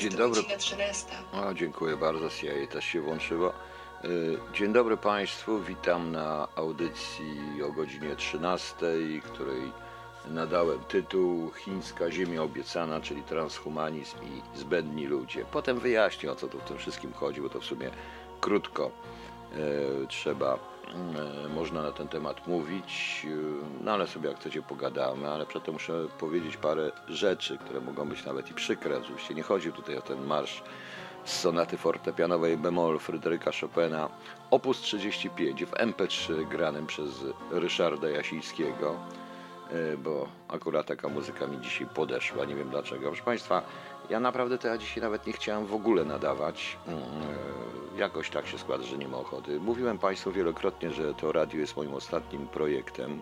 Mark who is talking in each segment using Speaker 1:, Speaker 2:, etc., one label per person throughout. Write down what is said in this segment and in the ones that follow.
Speaker 1: Dzień dobry.
Speaker 2: godzina 13.
Speaker 1: O, dziękuję bardzo, CIA też się włączyło. Y, Dzień dobry Państwu, witam na audycji o godzinie 13, której nadałem tytuł Chińska Ziemia Obiecana, czyli transhumanizm i zbędni ludzie. Potem wyjaśnię o co tu w tym wszystkim chodzi, bo to w sumie krótko e, trzeba, można na ten temat mówić, e, no ale sobie jak chcecie pogadamy, ale przedtem muszę powiedzieć parę rzeczy, które mogą być nawet i przykre. Oczywiście nie chodzi tutaj o ten marsz z sonaty fortepianowej bemol Fryderyka Chopina, opus 35 w MP3 granym przez Ryszarda Jasińskiego, e, bo akurat taka muzyka mi dzisiaj podeszła, nie wiem dlaczego. Proszę Państwa, ja naprawdę to ja dzisiaj nawet nie chciałem w ogóle nadawać. Mm, e, Jakoś tak się składa, że nie ma ochoty. Mówiłem Państwu wielokrotnie, że to radio jest moim ostatnim projektem.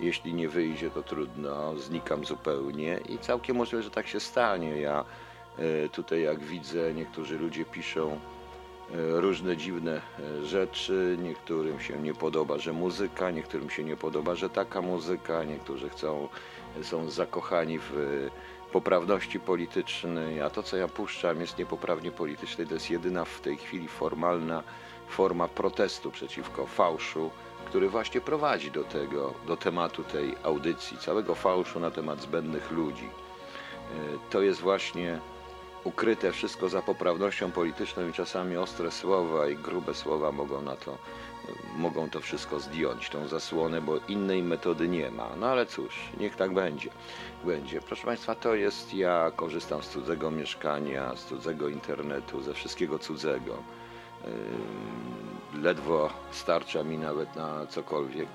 Speaker 1: Jeśli nie wyjdzie, to trudno, znikam zupełnie i całkiem możliwe, że tak się stanie. Ja e, tutaj, jak widzę, niektórzy ludzie piszą e, różne dziwne rzeczy. Niektórym się nie podoba, że muzyka, niektórym się nie podoba, że taka muzyka, niektórzy chcą, są zakochani w poprawności politycznej, a to, co ja puszczam, jest niepoprawnie polityczne. To jest jedyna w tej chwili formalna forma protestu przeciwko fałszu, który właśnie prowadzi do tego, do tematu tej audycji, całego fałszu na temat zbędnych ludzi. E, To jest właśnie ukryte wszystko za poprawnością polityczną i czasami ostre słowa i grube słowa mogą na to, mogą to wszystko zdjąć, tą zasłonę, bo innej metody nie ma. No ale cóż, niech tak będzie. będzie. Proszę Państwa, to jest, ja korzystam z cudzego mieszkania, z cudzego internetu, ze wszystkiego cudzego. Ledwo starcza mi nawet na cokolwiek.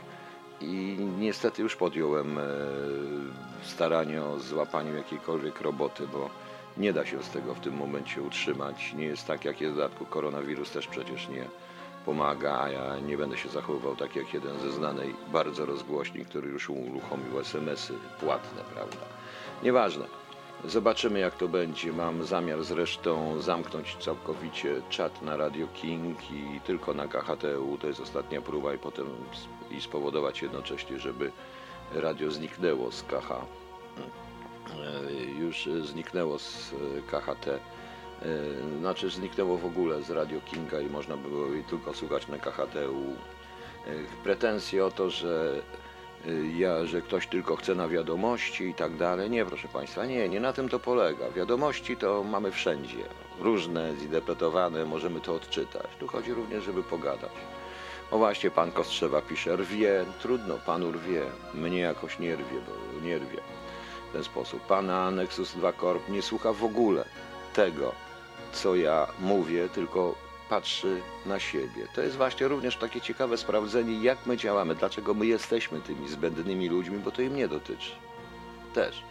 Speaker 1: I niestety już podjąłem e, staranie o złapaniu jakiejkolwiek roboty, bo nie da się z tego w tym momencie utrzymać. Nie jest tak, jak jest w dodatku koronawirus też przecież nie pomaga, a ja nie będę się zachowywał tak jak jeden ze znanej bardzo rozgłośni, który już uruchomił SMS-y płatne, prawda? Nieważne. Zobaczymy jak to będzie. Mam zamiar zresztą zamknąć całkowicie czat na Radio King i tylko na KHTU. To jest ostatnia próba i potem i spowodować jednocześnie, żeby radio zniknęło z KH. E, Już e, zniknęło z e, KHT. E, Znaczy zniknęło w ogóle z Radio Kinga i można było jej tylko słuchać na KHTU. E, Pretensje o to, że y, ja, że ktoś tylko chce na wiadomości i tak dalej. Nie, proszę Państwa, nie, nie na tym to polega. Wiadomości to mamy wszędzie. Różne, zinterpretowane, możemy to odczytać. Tu chodzi również, żeby pogadać. O właśnie, pan Kostrzewa pisze, rwie, trudno, panu rwie. Mnie jakoś nie rwie, bo nie rwie w ten sposób. Pana Nexus 2 Corp nie słucha w ogóle tego, co ja mówię, tylko patrzy na siebie. To jest właśnie również takie ciekawe sprawdzenie, jak my działamy, dlaczego my jesteśmy tymi zbędnymi ludźmi, bo to im nie dotyczy. Też.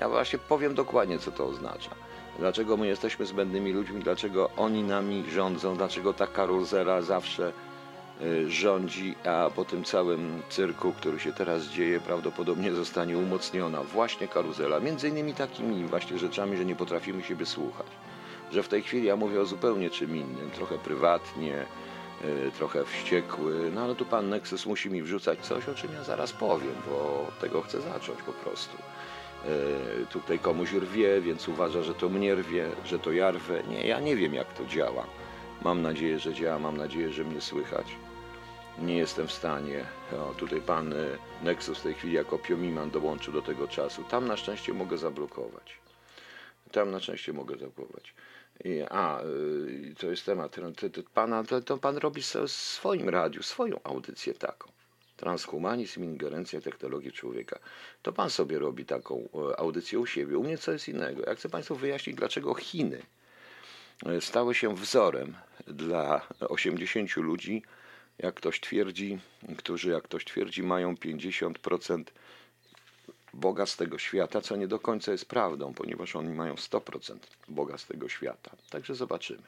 Speaker 1: Ja właśnie powiem dokładnie, co to oznacza. Dlaczego my jesteśmy zbędnymi ludźmi, dlaczego oni nami rządzą, dlaczego ta karuzela zawsze y, rządzi, a po tym całym cyrku, który się teraz dzieje, prawdopodobnie zostanie umocniona właśnie karuzela. Między innymi takimi właśnie rzeczami, że nie potrafimy siebie słuchać. Że w tej chwili ja mówię o zupełnie czym innym, trochę prywatnie, y, trochę wściekły, no ale tu pan Nexus musi mi wrzucać coś, o czym ja zaraz powiem, bo tego chcę zacząć po prostu. Y, Tutaj komuś rwie, więc uważa, że to mnie rwie, że to ja rwę. Nie, ja nie wiem jak to działa. Mam nadzieję, że działa, mam nadzieję, że mnie słychać. Nie jestem w stanie. O, tutaj pan y, Nexus w tej chwili jako piomiman dołączył do tego czasu. Tam na szczęście mogę zablokować. Tam na szczęście mogę zablokować. I, a, y, to jest temat. To, to, pana, to, to pan robi w swoim radiu, swoją audycję taką. Transhumanizm, ingerencja w technologię człowieka. To pan sobie robi taką e, audycję u siebie. U mnie co jest innego. Ja chcę państwu wyjaśnić, dlaczego Chiny e, stały się wzorem dla 80 ludzi, jak ktoś twierdzi, którzy, jak ktoś twierdzi, mają 50% bogactw tego świata, co nie do końca jest prawdą, ponieważ oni mają 100% bogactw tego świata. Także zobaczymy.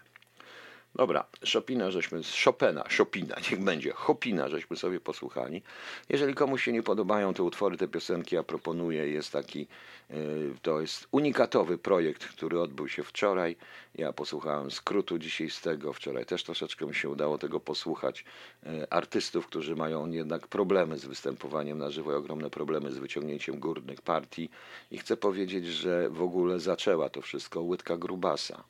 Speaker 1: Dobra, Chopina żeśmy, Chopina, Chopina, niech będzie, Chopina żeśmy sobie posłuchali. Jeżeli komuś się nie podobają te utwory, te piosenki, ja proponuję, jest taki, y, to jest unikatowy projekt, który odbył się wczoraj. Ja posłuchałem skrótu dzisiaj z tego, wczoraj też troszeczkę mi się udało tego posłuchać. Y, artystów, którzy mają jednak problemy z występowaniem na żywo, ogromne problemy z wyciągnięciem górnych partii i chcę powiedzieć, że w ogóle zaczęła to wszystko łydka grubasa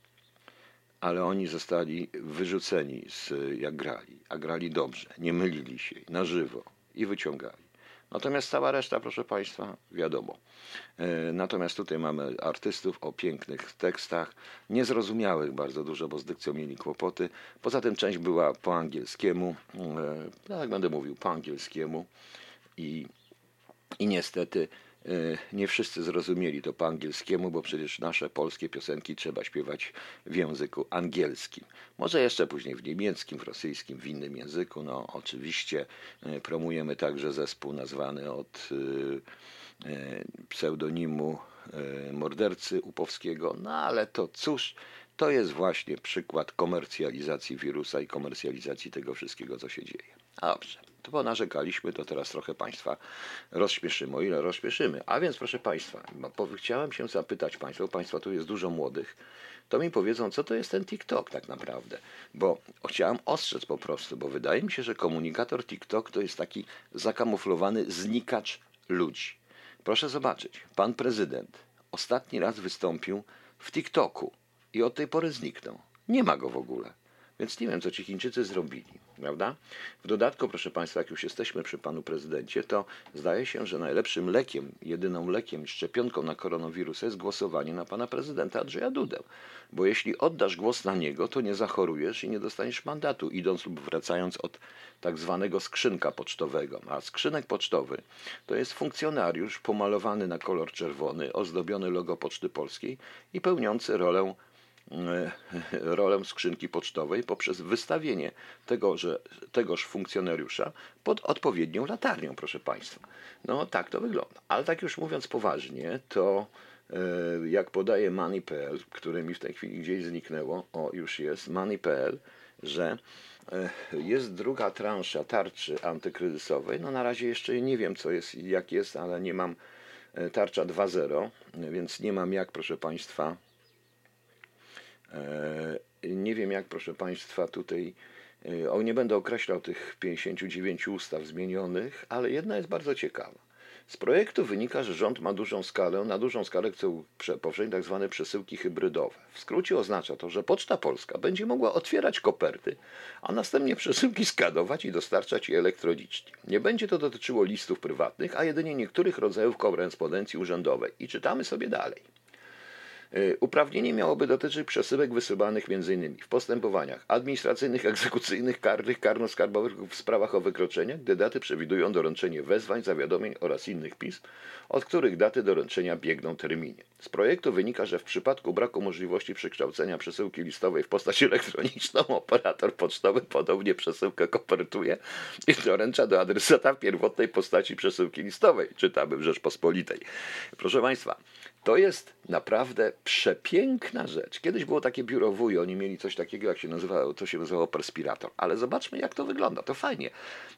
Speaker 1: ale oni zostali wyrzuceni z jak grali, a grali dobrze, nie mylili się na żywo i wyciągali. Natomiast cała reszta, proszę Państwa, wiadomo. E, natomiast tutaj mamy artystów o pięknych tekstach, niezrozumiałych bardzo dużo, bo z dykcją mieli kłopoty. Poza tym część była po angielskiemu, tak jak będę mówił, po angielskiemu i, i niestety E, nie wszyscy zrozumieli to po angielskiemu, bo przecież nasze polskie piosenki trzeba śpiewać w języku angielskim. Może jeszcze później w niemieckim, w rosyjskim, w innym języku. No oczywiście e, promujemy także zespół nazwany od e, pseudonimu mordercy Upowskiego, no ale to cóż, to jest właśnie przykład komercjalizacji wirusa i komercjalizacji tego wszystkiego, co się dzieje. Dobrze to ponarzekaliśmy, to teraz trochę Państwa rozśmieszymy, o ile rozśmieszymy. A więc, proszę Państwa, chciałem się zapytać Państwa, bo Państwa tu jest dużo młodych, to mi powiedzą, co to jest ten TikTok tak naprawdę. Bo chciałem ostrzec po prostu, bo wydaje mi się, że komunikator TikTok to jest taki zakamuflowany znikacz ludzi. Proszę zobaczyć, pan prezydent ostatni raz wystąpił w TikToku i od tej pory zniknął. Nie ma go w ogóle. Więc nie wiem, co ci Chińczycy zrobili, prawda? W dodatku, proszę Państwa, jak już jesteśmy przy panu prezydencie, to zdaje się, że najlepszym lekiem, jedyną lekiem, szczepionką na koronawirusa jest głosowanie na pana prezydenta Andrzeja Dudę. Bo jeśli oddasz głos na niego, to nie zachorujesz i nie dostaniesz mandatu, idąc lub wracając od tak zwanego skrzynka pocztowego. A skrzynek pocztowy to jest funkcjonariusz pomalowany na kolor czerwony, ozdobiony logo Poczty Polskiej i pełniący rolę rolę skrzynki pocztowej poprzez wystawienie tego, że, tegoż funkcjonariusza pod odpowiednią latarnią, proszę Państwa. No tak to wygląda. Ale tak już mówiąc poważnie, to e, jak podaje Money.pl, które mi w tej chwili gdzieś zniknęło, o już jest, Money.pl, że e, jest druga transza tarczy antykryzysowej. No na razie jeszcze nie wiem co jest i jak jest, ale nie mam tarcza 2.0, więc nie mam jak, proszę Państwa, E, nie wiem jak, proszę Państwa, tutaj e, o, nie będę określał tych 59 ustaw zmienionych, ale jedna jest bardzo ciekawa. Z projektu wynika, że rząd ma dużą skalę, na dużą skalę chce powszechnie tak zwane przesyłki hybrydowe. W skrócie oznacza to, że Poczta Polska będzie mogła otwierać koperty, a następnie przesyłki skadować i dostarczać je elektronicznie. Nie będzie to dotyczyło listów prywatnych, a jedynie niektórych rodzajów korespondencji urzędowej. I czytamy sobie dalej. E, uprawnienie miałoby dotyczyć przesyłek wysyłanych m.in. w postępowaniach administracyjnych, egzekucyjnych, karnych, karno-skarbowych w sprawach o wykroczenia, gdy daty przewidują doręczenie wezwań, zawiadomień oraz innych pism, od których daty doręczenia biegną terminie. Z projektu wynika, że w przypadku braku możliwości przekształcenia przesyłki listowej w postać elektroniczną, operator pocztowy podobnie przesyłkę kopertuje i doręcza do adresata w pierwotnej postaci przesyłki listowej, czytamy w Rzeczpospolitej. Proszę Państwa, to jest naprawdę przepiękna rzecz. Kiedyś było takie biuro wuj, oni mieli coś takiego, jak się nazywało, to się nazywało perspirator. Ale zobaczmy, jak to wygląda. To fajnie,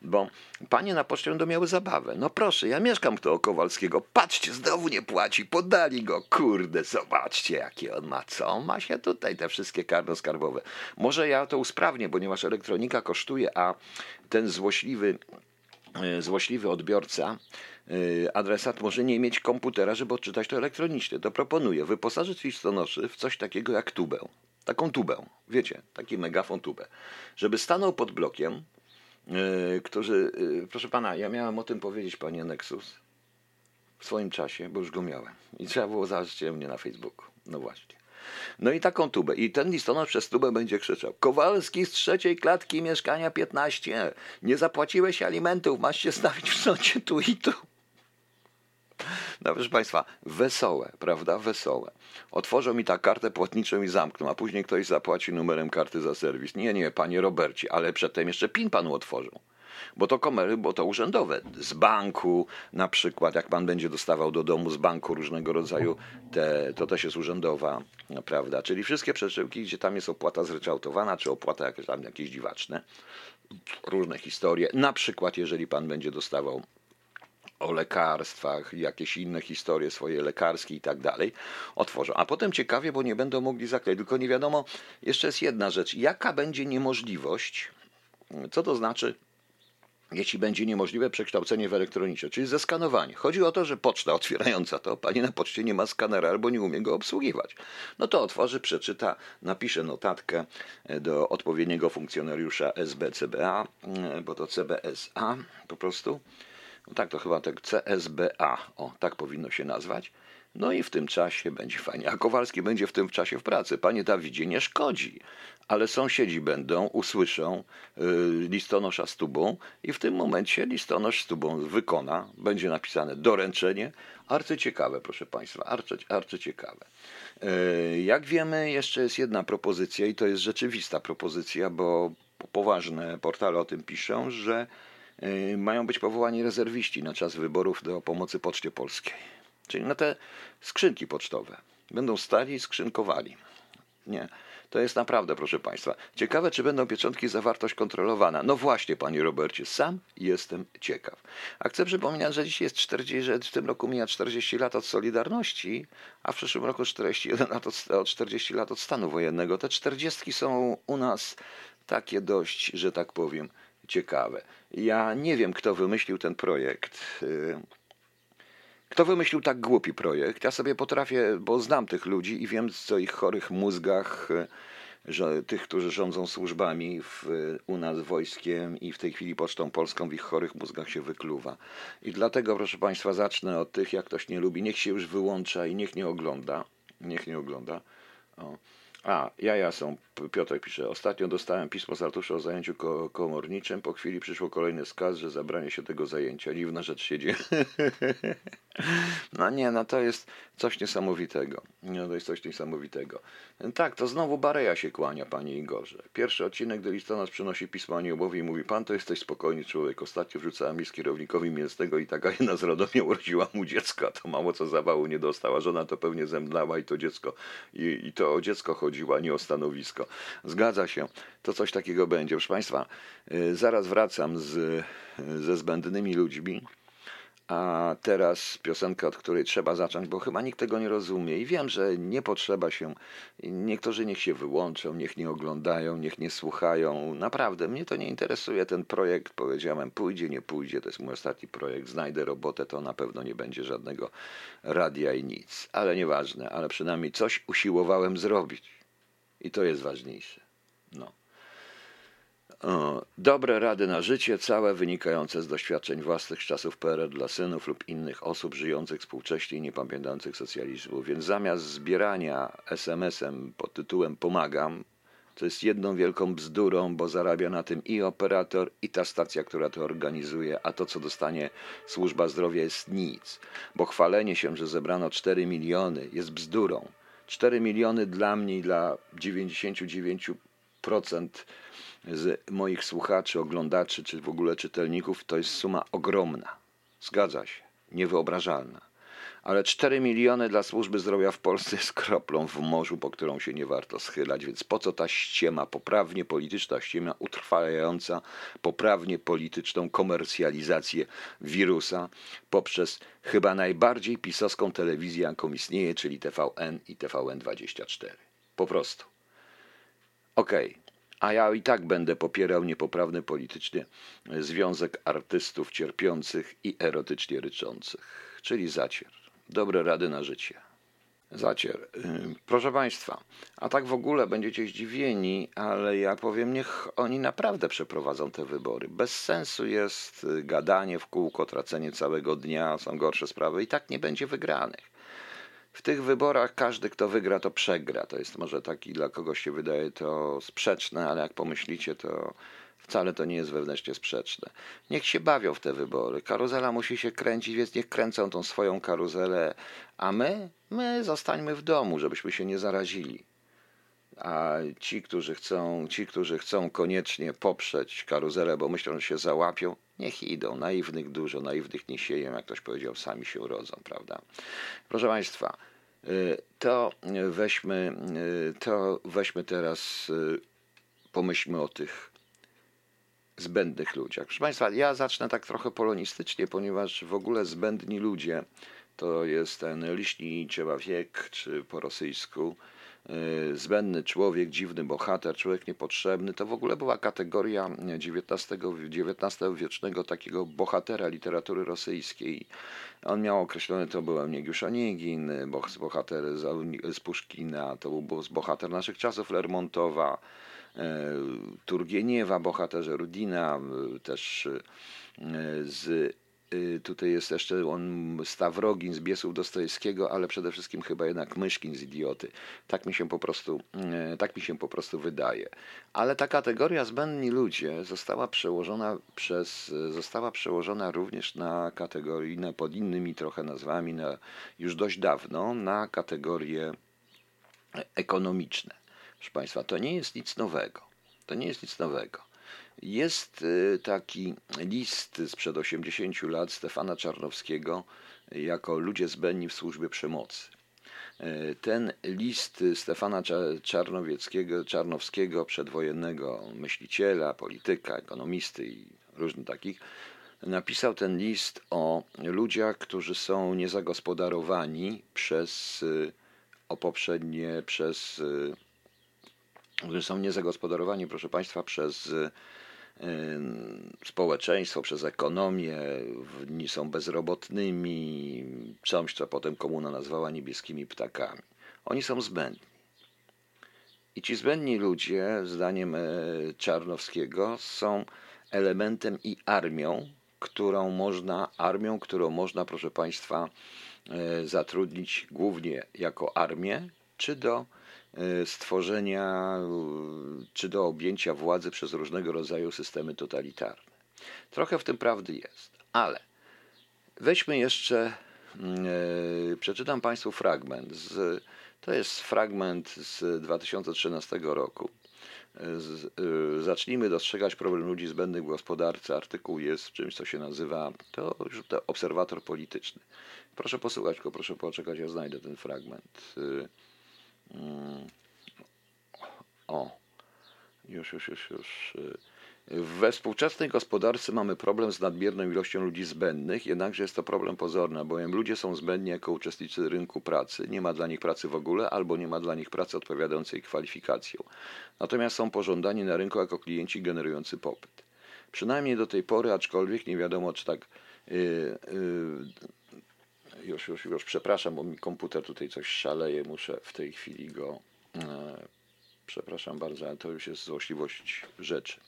Speaker 1: bo panie na poczcie będą miały zabawę. No proszę, ja mieszkam tu o Kowalskiego. Patrzcie, znowu nie płaci, podali go. Kurde, zobaczcie, jakie on ma. Co ma się tutaj, te wszystkie karno-skarbowe. Może ja to usprawnię, ponieważ elektronika kosztuje, a ten złośliwy e, złośliwy odbiorca adresat może nie mieć komputera, żeby odczytać to elektronicznie. To proponuję wyposażyć listonoszy w coś takiego jak tubę. Taką tubę, wiecie, taki megafon tubę. Żeby stanął pod blokiem, yy, którzy, yy, proszę pana, ja miałem o tym powiedzieć, panie Nexus, w swoim czasie, bo już go miałem. I trzeba było zacząć mnie na Facebooku. No właśnie. No i taką tubę. I ten listonosz przez tubę będzie krzyczał. Kowalski z trzeciej klatki mieszkania 15. Nie zapłaciłeś alimentów, masz się stawić w sądzie tu i tu. No proszę Państwa, wesołe, prawda? Wesołe. Otworzą mi ta kartę płatniczą i zamkną, a później ktoś zapłaci numerem karty za serwis. Nie, nie, panie Robercie, ale przedtem jeszcze PIN panu otworzą. Bo to komery, bo to urzędowe. Z banku na przykład, jak pan będzie dostawał do domu z banku różnego rodzaju, te, to też jest urzędowa, prawda? Czyli wszystkie przesyłki, gdzie tam jest opłata zryczałtowana, czy opłata jakieś tam jakieś dziwaczne, różne historie. Na przykład, jeżeli pan będzie dostawał o lekarstwach, jakieś inne historie swoje lekarskie i tak dalej, otworzą. A potem ciekawie, bo nie będą mogli zakleić. Tylko nie wiadomo, jeszcze jest jedna rzecz. Jaka będzie niemożliwość, co to znaczy jeśli będzie niemożliwe przekształcenie w elektroniczne, czyli zeskanowanie. Chodzi o to, że poczta otwierająca to, pani na poczcie nie ma skanera albo nie umie go obsługiwać. No to otworzy, przeczyta, napisze notatkę do odpowiedniego funkcjonariusza SBCBA, bo to CBSA po prostu no tak, to chyba tak CSBA, o, tak powinno się nazwać. No i w tym czasie będzie fajnie. A Kowalski będzie w tym czasie w pracy. Panie Dawidzie, nie szkodzi. Ale sąsiedzi będą, usłyszą yy, listonosza z tubą i w tym momencie listonosz z tubą wykona, będzie napisane doręczenie. Arcyciekawe, proszę Państwa, arcy, arcyciekawe. Yy, jak wiemy, jeszcze jest jedna propozycja i to jest rzeczywista propozycja, bo poważne portale o tym piszą, że mają być powołani rezerwiści na czas wyborów do pomocy Poczcie Polskiej. Czyli na te skrzynki pocztowe. Będą stali i skrzynkowali. Nie. To jest naprawdę, proszę Państwa. Ciekawe, czy będą pieczątki zawartość kontrolowana. No właśnie, Panie Robercie, sam jestem ciekaw. A chcę przypominać, że dzisiaj jest 40, że w tym roku mija 40 lat od Solidarności, a w przyszłym roku 41 lat od, od 40 lat od stanu wojennego. Te 40 są u nas takie dość, że tak powiem, ciekawe. Ja nie wiem, kto wymyślił ten projekt. Y, kto wymyślił tak głupi projekt? Ja sobie potrafię, bo znam tych ludzi i wiem, co ich chorych mózgach, y, że tych, którzy rządzą służbami w, u nas wojskiem i w tej chwili Pocztą Polską w ich chorych mózgach się wykluwa. I dlatego, proszę Państwa, zacznę od tych, jak ktoś nie lubi, niech się już wyłącza i niech nie ogląda. Niech nie ogląda. O. A, jaja są. Piotr pisze. Ostatnio dostałem pismo z Artusza o zajęciu ko komorniczym. Po chwili przyszło kolejny skaz, że zabranie się tego zajęcia. Dziwna rzecz się dzieje. no nie, no to jest coś niesamowitego. No to jest coś niesamowitego. Tak, to znowu Bareja się kłania, panie Igorze. Pierwszy odcinek, gdy listonosz przynosi pismo aniołowi i mówi, pan to jesteś spokojny człowiek. Ostatnio wrzucałem list kierownikowi mięsnego i taka jedna z Radomia urodziła mu dziecko, a to mało co zawału nie dostała. Żona to pewnie zemdlała i to dziecko, i, i to o dziecko chodziło, a nie o stanowisko. Zgadza się, to coś takiego będzie. Proszę Państwa, y, zaraz wracam z, ze zbędnymi ludźmi. A teraz piosenka, od której trzeba zacząć, bo chyba nikt tego nie rozumie. I wiem, że nie potrzeba się. Niektórzy niech się wyłączą, niech nie oglądają, niech nie słuchają. Naprawdę, mnie to nie interesuje. Ten projekt, powiedziałem, pójdzie, nie pójdzie. To jest mój ostatni projekt. Znajdę robotę, to na pewno nie będzie żadnego radia i nic. Ale nieważne, ale przynajmniej coś usiłowałem zrobić. I to jest ważniejsze. No. Dobre rady na życie, całe wynikające z doświadczeń własnych czasów PRL dla synów lub innych osób żyjących współcześnie i nie pamiętających socjalizmu. Więc zamiast zbierania SMS-em pod tytułem Pomagam, to jest jedną wielką bzdurą, bo zarabia na tym i operator, i ta stacja, która to organizuje, a to, co dostanie służba zdrowia, jest nic. Bo chwalenie się, że zebrano 4 miliony, jest bzdurą. 4 miliony dla mnie i dla 99% z moich słuchaczy, oglądaczy, czy w ogóle czytelników, to jest suma ogromna. Zgadza się, niewyobrażalna. Ale 4 miliony dla służby zdrowia w Polsce jest kroplą w morzu, po którą się nie warto schylać, więc po co ta ściema, poprawnie polityczna ściema, utrwalająca poprawnie polityczną komercjalizację wirusa poprzez chyba najbardziej pisowską telewizję, jaką istnieje, czyli TVN i TVN24. Po prostu. Okej. Okay a ja i tak będę popierał niepoprawny politycznie Związek Artystów Cierpiących i Erotycznie Ryczących, czyli zacier. Dobre rady na życie. Zacier. Y, proszę Państwa, a tak w ogóle będziecie zdziwieni, ale ja powiem, niech oni naprawdę przeprowadzą te wybory. Bez sensu jest y, gadanie w kółko, tracenie całego dnia, są gorsze sprawy i tak nie będzie wygranych w tych wyborach każdy, kto wygra, to przegra. To jest może taki dla kogoś się wydaje to sprzeczne, ale jak pomyślicie, to wcale to nie jest wewnętrznie sprzeczne. Niech się bawią w te wybory. Karuzela musi się kręcić, więc niech kręcą tą swoją karuzelę, a my, my zostańmy w domu, żebyśmy się nie zarazili. a ci, którzy chcą, ci, którzy chcą koniecznie poprzeć karuzelę, bo myślą, że się załapią, niech idą. Naiwnych dużo, naiwnych nie sieją, jak ktoś powiedział, sami się rodzą, prawda? Proszę Państwa, y, to weźmy, y, to weźmy teraz, y, pomyślmy o tych zbędnych ludziach. Proszę Państwa, ja zacznę tak trochę polonistycznie, ponieważ w ogóle zbędni ludzie to jest ten liśni wiek, czy po rosyjsku, Y, zbędny człowiek, dziwny bohater, człowiek niepotrzebny, to w ogóle była kategoria XIX-wiecznego takiego bohatera literatury rosyjskiej. On miał określone, to był Eunigiusz Onegin, bohater z Puszkina, to był bohater naszych czasów Lermontowa, Turgieniewa, bohaterze Rudina, też z Y, tutaj jest jeszcze on Stawrogin z Biesów Dostojewskiego, ale przede wszystkim chyba jednak Myszkin z Idioty. Tak mi się po prostu, tak mi się po prostu wydaje. Ale ta kategoria zbędni ludzie została przełożona przez, została przełożona również na kategorię, pod innymi trochę nazwami, na, już dość dawno, na kategorie ekonomiczne. Proszę Państwa, to nie jest nic nowego. To nie jest nic nowego. Jest y, taki list sprzed 80 lat Stefana Czarnowskiego jako ludzie zbędni w służbie przemocy. Y, ten list Stefana Czarnowieckiego, Czarnowskiego, przedwojennego myśliciela, polityka, ekonomisty i różnych takich, napisał ten list o ludziach, którzy są niezagospodarowani przez y, o poprzednie, przez którzy są niezagospodarowani, proszę Państwa, przez społeczeństwo, przez ekonomię, są bezrobotnymi, czymś, co potem komuna nazwała niebieskimi ptakami. Oni są zbędni. I ci zbędni ludzie, zdaniem e, Czarnowskiego, są elementem i armią, którą można, armią, którą można, proszę Państwa, e, zatrudnić głównie jako armię, czy do stworzenia e, czy do objęcia władzy przez różnego rodzaju systemy totalitarne. Trochę w tym prawdy jest, ale weźmy jeszcze, mm, e, przeczytam Państwu fragment. Z, to jest fragment z 2013 roku. Zacznijmy dostrzegać problem ludzi zbędnych w gospodarce. Artykuł jest czymś, co się nazywa, to już to obserwator polityczny. Proszę posłuchać go, proszę poczekać, ja znajdę ten fragment. O, już, już, już, już. We współczesnej gospodarce mamy problem z nadmierną ilością ludzi zbędnych, jednakże jest to problem pozorny, bowiem ludzie są zbędni jako uczestnicy rynku pracy. Nie ma dla nich pracy w ogóle, albo nie ma dla nich pracy odpowiadającej kwalifikacjom. Natomiast są pożądani na rynku jako klienci generujący popyt. Przynajmniej do tej pory, aczkolwiek nie wiadomo, czy tak. Yy, yy, już, już, już, przepraszam, bo mi komputer tutaj coś szaleje, muszę w tej chwili go, e, przepraszam bardzo, ale to już jest złośliwość rzeczy.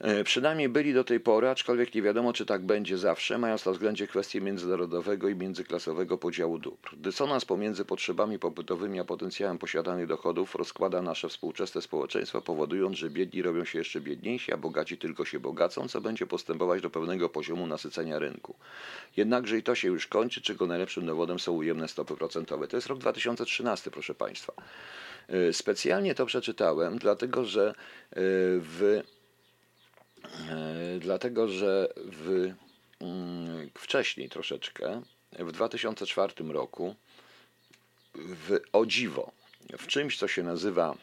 Speaker 1: E, przynajmniej byli do tej pory, aczkolwiek nie wiadomo, czy tak będzie zawsze, mając na względzie kwestię międzynarodowego i międzyklasowego podziału dóbr. Dysonans pomiędzy potrzebami popytowymi a potencjałem posiadanych dochodów rozkłada nasze współczesne społeczeństwo, powodując, że biedni robią się jeszcze biedniejsi, a bogaci tylko się bogacą, co będzie postępować do pewnego poziomu nasycenia rynku. Jednakże i to się już kończy, czego najlepszym dowodem są ujemne stopy procentowe. To jest rok 2013, proszę Państwa. E, specjalnie to przeczytałem, dlatego że e, w dlatego że w, mm, wcześniej troszeczkę, w 2004 roku, w, o dziwo, w czymś, co się nazywa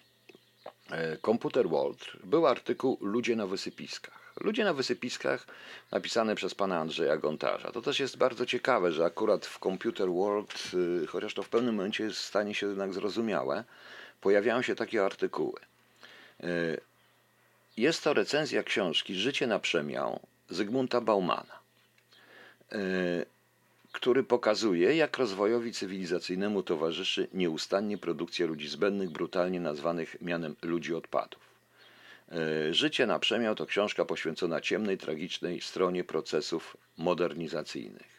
Speaker 1: e, Computer World, był artykuł Ludzie na wysypiskach. Ludzie na wysypiskach napisany przez pana Andrzeja Gontarza. To też jest bardzo ciekawe, że akurat w Computer World, y, chociaż to w pewnym momencie stanie się jednak zrozumiałe, pojawiają się takie artykuły. Jest to recenzja książki Życie na przemiał Zygmunta Baumana, e, który pokazuje, jak rozwojowi cywilizacyjnemu towarzyszy nieustannie produkcja ludzi zbędnych, brutalnie nazwanych mianem ludzi odpadów. E, Życie na przemiał to książka poświęcona ciemnej, tragicznej stronie procesów modernizacyjnych.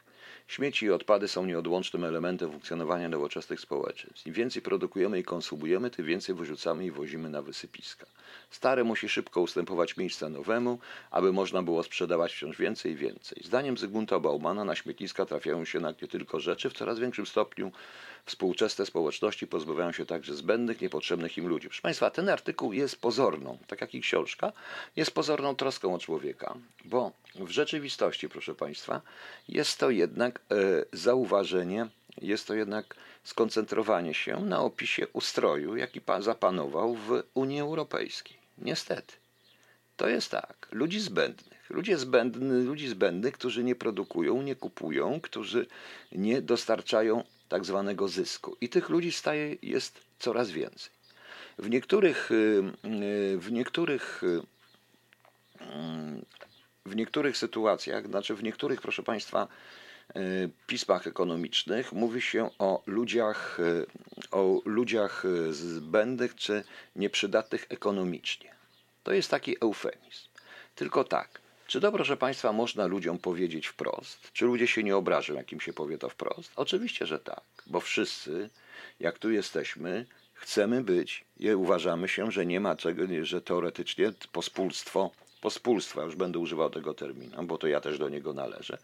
Speaker 1: Śmieci i odpady są nieodłącznym elementem funkcjonowania nowoczesnych społeczeństw. Im więcej produkujemy i konsumujemy, tym więcej wyrzucamy i wozimy na wysypiska. Stare musi szybko ustępować miejsca nowemu, aby można było sprzedawać wciąż więcej i więcej. Zdaniem Zygmunta Baumana na śmietniska trafiają się nie tylko rzeczy, w coraz większym stopniu współczesne społeczności pozbywają się także zbędnych, niepotrzebnych im ludzi. Proszę Państwa, ten artykuł jest pozorną, tak jak i książka, jest pozorną troską o człowieka, bo w rzeczywistości, proszę Państwa, jest to jednak e, zauważenie, jest to jednak skoncentrowanie się na opisie ustroju, jaki zapanował w Unii Europejskiej. Niestety. To jest tak. Ludzi zbędnych. Ludzie zbędny, ludzi zbędnych, którzy nie produkują, nie kupują, którzy nie dostarczają tak zwanego zysku. I tych ludzi staje jest coraz więcej. W niektórych, y, y, w niektórych, y, w niektórych sytuacjach, znaczy w niektórych, proszę Państwa, pismach ekonomicznych mówi się o ludziach, o ludziach zbędnych czy nieprzydatnych ekonomicznie. To jest taki eufemizm. Tylko tak, czy to, proszę Państwa, można ludziom powiedzieć wprost? Czy ludzie się nie obrażą, jak im się powie to wprost? Oczywiście, że tak, bo wszyscy, jak tu jesteśmy, chcemy być i uważamy się, że nie ma czego, że teoretycznie pospólstwo, pospólstwa, już będę używał tego terminu, bo to ja też do niego należę,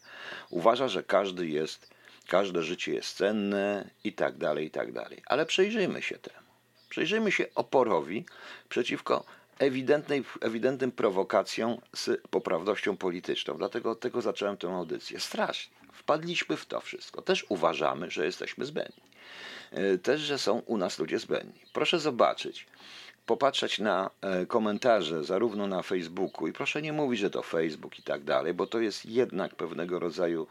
Speaker 1: uważa, że każdy jest, każde życie jest cenne i tak dalej, i tak dalej. Ale przyjrzyjmy się temu. Przyjrzyjmy się oporowi przeciwko ewidentnej, ewidentnym prowokacją z poprawnością polityczną. Dlatego od tego zacząłem tę audycję. Strasznie. Wpadliśmy w to wszystko. Też uważamy, że jesteśmy zbędni. E, też, że są u nas ludzie zbędni. Proszę zobaczyć, popatrzeć na e, komentarze zarówno na Facebooku i proszę nie mówić, że to Facebook i tak dalej, bo to jest jednak pewnego rodzaju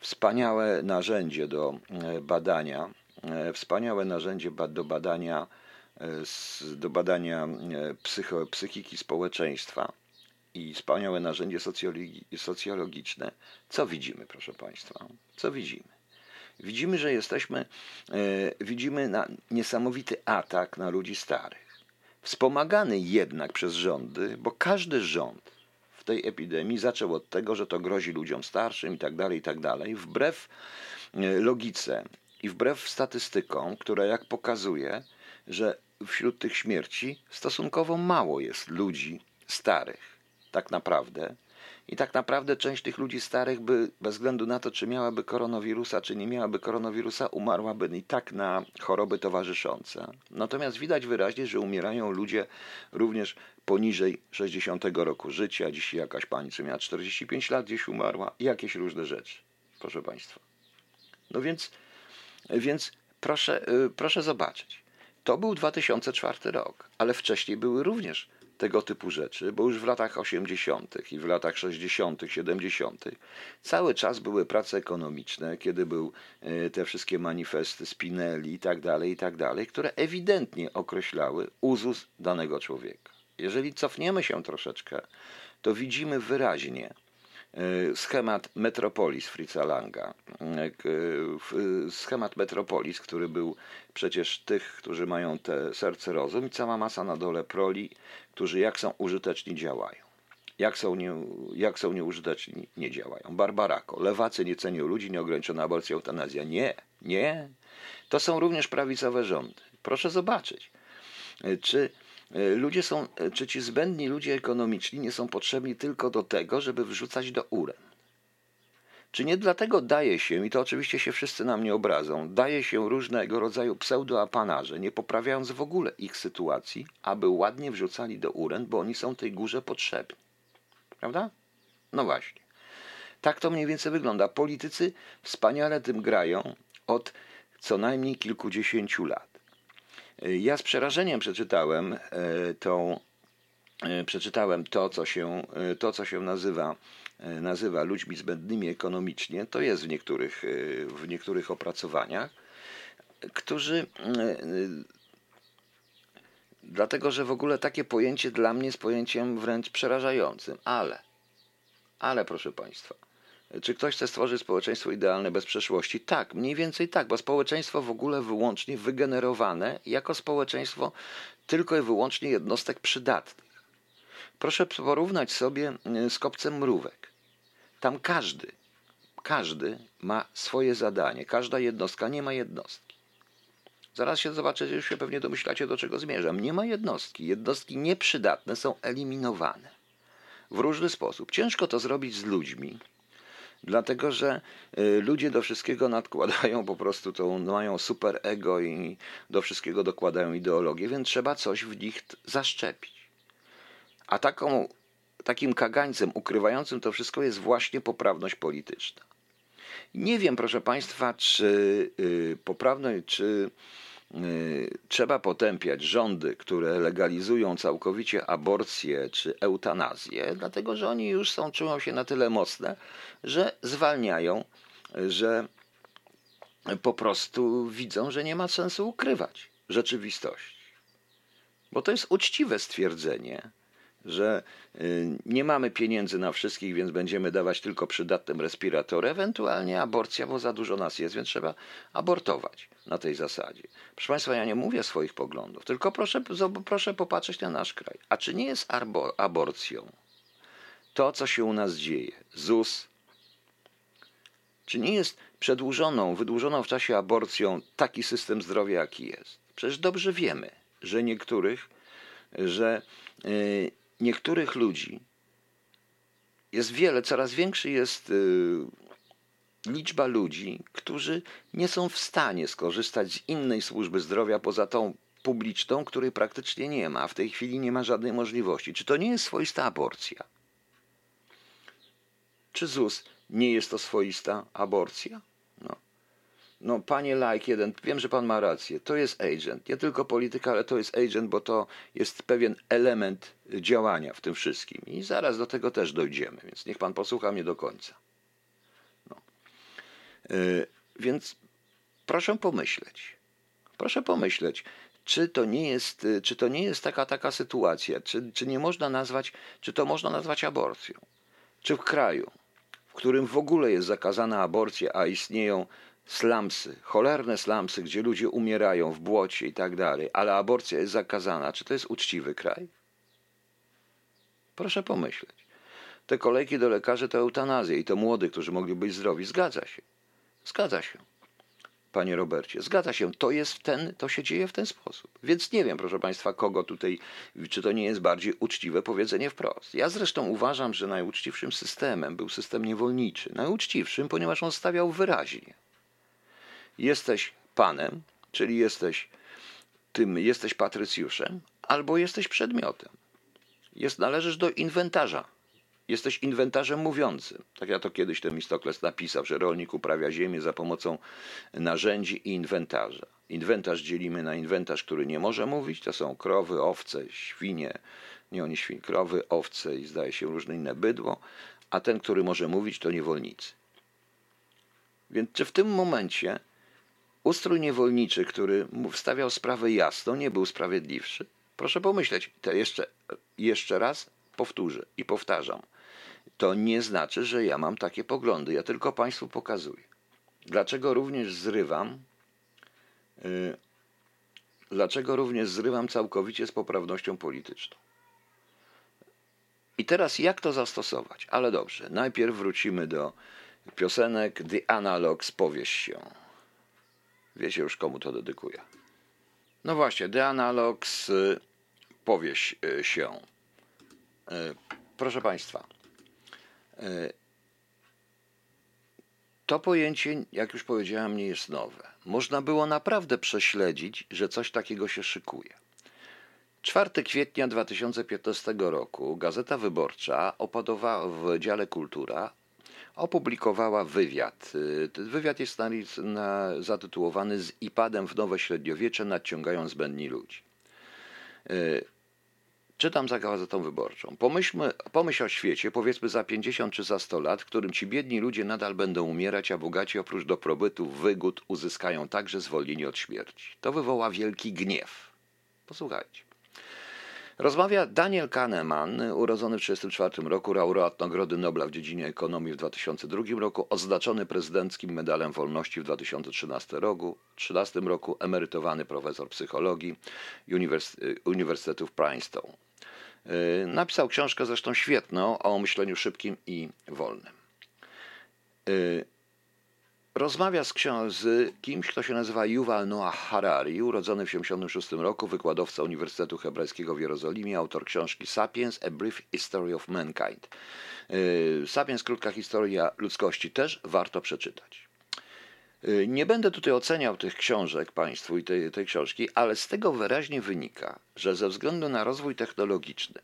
Speaker 1: wspaniałe narzędzie do e, badania, wspaniałe narzędzie do badania do badania e, psycho, psychiki społeczeństwa i wspaniałe narzędzie socjologiczne. Co widzimy, proszę Państwa? Co widzimy? Widzimy, że jesteśmy, e, widzimy na niesamowity atak na ludzi starych. Wspomagany jednak przez rządy, bo każdy rząd w tej epidemii zaczął od tego, że to grozi ludziom starszym i tak dalej, i tak dalej, wbrew e, logice i wbrew statystykom, które jak pokazuje, że wśród tych śmierci stosunkowo mało jest ludzi starych, tak naprawdę. I tak naprawdę część tych ludzi starych by, bez względu na to, czy miałaby koronawirusa, czy nie miałaby koronawirusa, umarłaby i tak na choroby towarzyszące. Natomiast widać wyraźnie, że umierają ludzie również poniżej 60 roku życia. Dzisiaj jakaś pani, co miała 45 lat, gdzieś umarła jakieś różne rzeczy, proszę Państwa. No więc, więc proszę, y, proszę zobaczyć. To był 2004 rok, ale wcześniej były również tego typu rzeczy, bo już w latach 80. i w latach 60., 70. cały czas były prace ekonomiczne, kiedy były te wszystkie manifesty Spinelli i tak dalej, i tak dalej, które ewidentnie określały uzus danego człowieka. Jeżeli cofniemy się troszeczkę, to widzimy wyraźnie, E, schemat Metropolis Fritza Langa. E, schemat Metropolis, który był przecież tych, którzy mają te serce rozum i cała masa na dole proli, którzy jak są użyteczni działają. Jak są, nie, jak są nieużyteczni, nie działają. Barbarako. Lewacy nie cenią ludzi, nieograniczona aborcja, eutanazja. Nie, nie. To są również prawicowe rządy. Proszę zobaczyć, e, czy E, ludzie są, e, czy ci zbędni ludzie ekonomiczni nie są potrzebni tylko do tego, żeby wrzucać do uren? Czy nie dlatego daje się, i to oczywiście się wszyscy na mnie obrazą, daje się różnego rodzaju pseudoapanarze, nie poprawiając w ogóle ich sytuacji, aby ładnie wrzucali do uren, bo oni są tej górze potrzebni. Prawda? No właśnie. Tak to mniej więcej wygląda. Politycy wspaniale tym grają od co najmniej kilkudziesięciu lat. Ja z przerażeniem przeczytałem e, tą, e, przeczytałem to, co się, e, to, co się nazywa, nazywa ludźmi zbędnymi ekonomicznie. To jest w niektórych, w niektórych opracowaniach, którzy dlatego, że w ogóle takie pojęcie dla mnie jest pojęciem wręcz przerażającym, ale, ale proszę Państwa, czy ktoś chce stworzyć społeczeństwo idealne bez przeszłości? Tak, mniej więcej tak, bo społeczeństwo w ogóle wyłącznie wygenerowane jako społeczeństwo tylko i wyłącznie jednostek przydatnych. Proszę porównać sobie y, z kopcem mrówek. Tam każdy, każdy ma swoje zadanie, każda jednostka nie ma jednostki. Zaraz się zobaczycie, już się pewnie domyślacie, do czego zmierzam. Nie ma jednostki. Jednostki nieprzydatne są eliminowane w różny sposób. Ciężko to zrobić z ludźmi, dlatego że y, ludzie do wszystkiego nadkładają po prostu mają super ego i do wszystkiego dokładają ideologię, więc trzeba coś w nich zaszczepić. A taką, takim kagańcem ukrywającym to wszystko jest właśnie poprawność polityczna. Nie wiem, proszę Państwa, czy yy, poprawność, czy trzeba potępiać rządy, które legalizują całkowicie aborcję czy eutanazję, dlatego że oni już są, czują się na tyle mocne, że zwalniają, że po prostu widzą, że nie ma sensu ukrywać rzeczywistości. Bo to jest uczciwe stwierdzenie, że y, nie mamy pieniędzy na wszystkich, więc będziemy dawać tylko przydatnym respiratory, ewentualnie aborcja, bo za dużo nas jest, więc trzeba abortować na tej zasadzie. Proszę Państwa, ja nie mówię swoich poglądów, tylko proszę, proszę popatrzeć na nasz kraj. A czy nie jest aborcją to, co się u nas dzieje? ZUS, czy nie jest przedłużoną, wydłużoną w czasie aborcją taki system zdrowia, jaki jest? Przecież dobrze wiemy, że niektórych, że yy, niektórych ludzi jest wiele, coraz większy jest y, liczba ludzi, którzy nie są w stanie skorzystać z innej służby zdrowia poza tą publiczną, której praktycznie nie ma. W tej chwili nie ma żadnej możliwości. Czy to nie jest swoista aborcja? Czy ZUS nie jest to swoista aborcja? No. Panie like jeden, wiem, że pan ma rację. To jest agent. Nie tylko polityka, ale to jest agent, bo to jest pewien element działania w tym wszystkim. I zaraz do tego też dojdziemy, więc niech pan posłucha mnie do końca. No. Yy, więc proszę pomyśleć. Proszę pomyśleć, czy to nie jest, czy to nie jest taka, taka sytuacja, czy, czy nie można nazwać, czy to można nazwać aborcją. Czy w kraju, w którym w ogóle jest zakazana aborcja, a istnieją slamsy, cholerne slamsy, gdzie ludzie umierają w błocie i tak dalej, ale aborcja jest zakazana. Czy to jest uczciwy kraj? Proszę pomyśleć. Te kolejki do lekarzy to eutanazja i to młody, którzy mogli być zdrowi. Zgadza się. Zgadza się. Panie Robercie, zgadza się. To jest ten, to się dzieje w ten sposób. Więc nie wiem, proszę Państwa, kogo tutaj, czy to nie jest bardziej uczciwe powiedzenie wprost. Ja zresztą uważam, że najuczciwszym systemem był system niewolniczy. Najuczciwszym, ponieważ on stawiał wyraźnie jesteś panem, czyli jesteś tym, jesteś patrycjuszem, albo jesteś przedmiotem. Jest, należysz do inwentarza. Jesteś inwentarzem mówiącym. Tak jak to kiedyś ten Mistokles napisał, że rolnik uprawia ziemię za pomocą narzędzi i inwentarza. Inwentarz dzielimy na inwentarz, który nie może mówić. To są krowy, owce, świnie, nie oni świn, krowy, owce i zdaje się różne inne bydło. A ten, który może mówić, to niewolnicy. Więc czy w tym momencie Ustrój niewolniczy, który wstawiał sprawę jasno, nie był sprawiedliwszy. Proszę pomyśleć, to jeszcze, jeszcze raz powtórzę i powtarzam. To nie znaczy, że ja mam takie poglądy, ja tylko Państwu pokazuję. Dlaczego również zrywam, yy, dlaczego również zrywam całkowicie z poprawnością polityczną. I teraz jak to zastosować? Ale dobrze, najpierw wrócimy do piosenek The Analogs Powieść się. Wiecie już komu to dedykuję. No właśnie, The Analogs y, powieść y, się. Y, proszę Państwa, to pojęcie, jak już powiedziałem, nie jest nowe. Można było naprawdę prześledzić, że coś takiego się szykuje. 4 kwietnia 2015 roku Gazeta Wyborcza opadowała w dziale Kultura opublikowała wywiad. Y, wywiad jest na, na, zatytułowany Z iPadem w nowe średniowiecze nadciągają zbędni ludzi. Y, czytam za gazetą wyborczą. Pomyślmy, pomyśl o świecie, powiedzmy za 50 czy za 100 lat, w którym ci biedni ludzie nadal będą umierać, a bogaci oprócz dobrobytów, wygód uzyskają także zwolnienie od śmierci. To wywoła wielki gniew. Posłuchajcie. Rozmawia Daniel Kahneman, urodzony w 1934 roku, laureat Nagrody Nobla w dziedzinie ekonomii w 2002 roku, oznaczony prezydenckim Medalem Wolności w 2013 roku, 2013 roku emerytowany profesor psychologii Uniwersytetu w Princeton. Y, napisał książkę zresztą świetną o myśleniu szybkim i wolnym. Rozmawia z, ksią- z kimś, kto się nazywa Yuval Noah Harari, urodzony w 1976 roku, wykładowca Uniwersytetu Hebrajskiego w Jerozolimie, autor książki Sapiens – A Brief History of Mankind. Yy, Sapiens – Krótka Historia Ludzkości też warto przeczytać. Yy, Nie będę tutaj oceniał tych książek Państwu i tej, tej książki, ale z tego wyraźnie wynika, że ze względu na rozwój technologiczny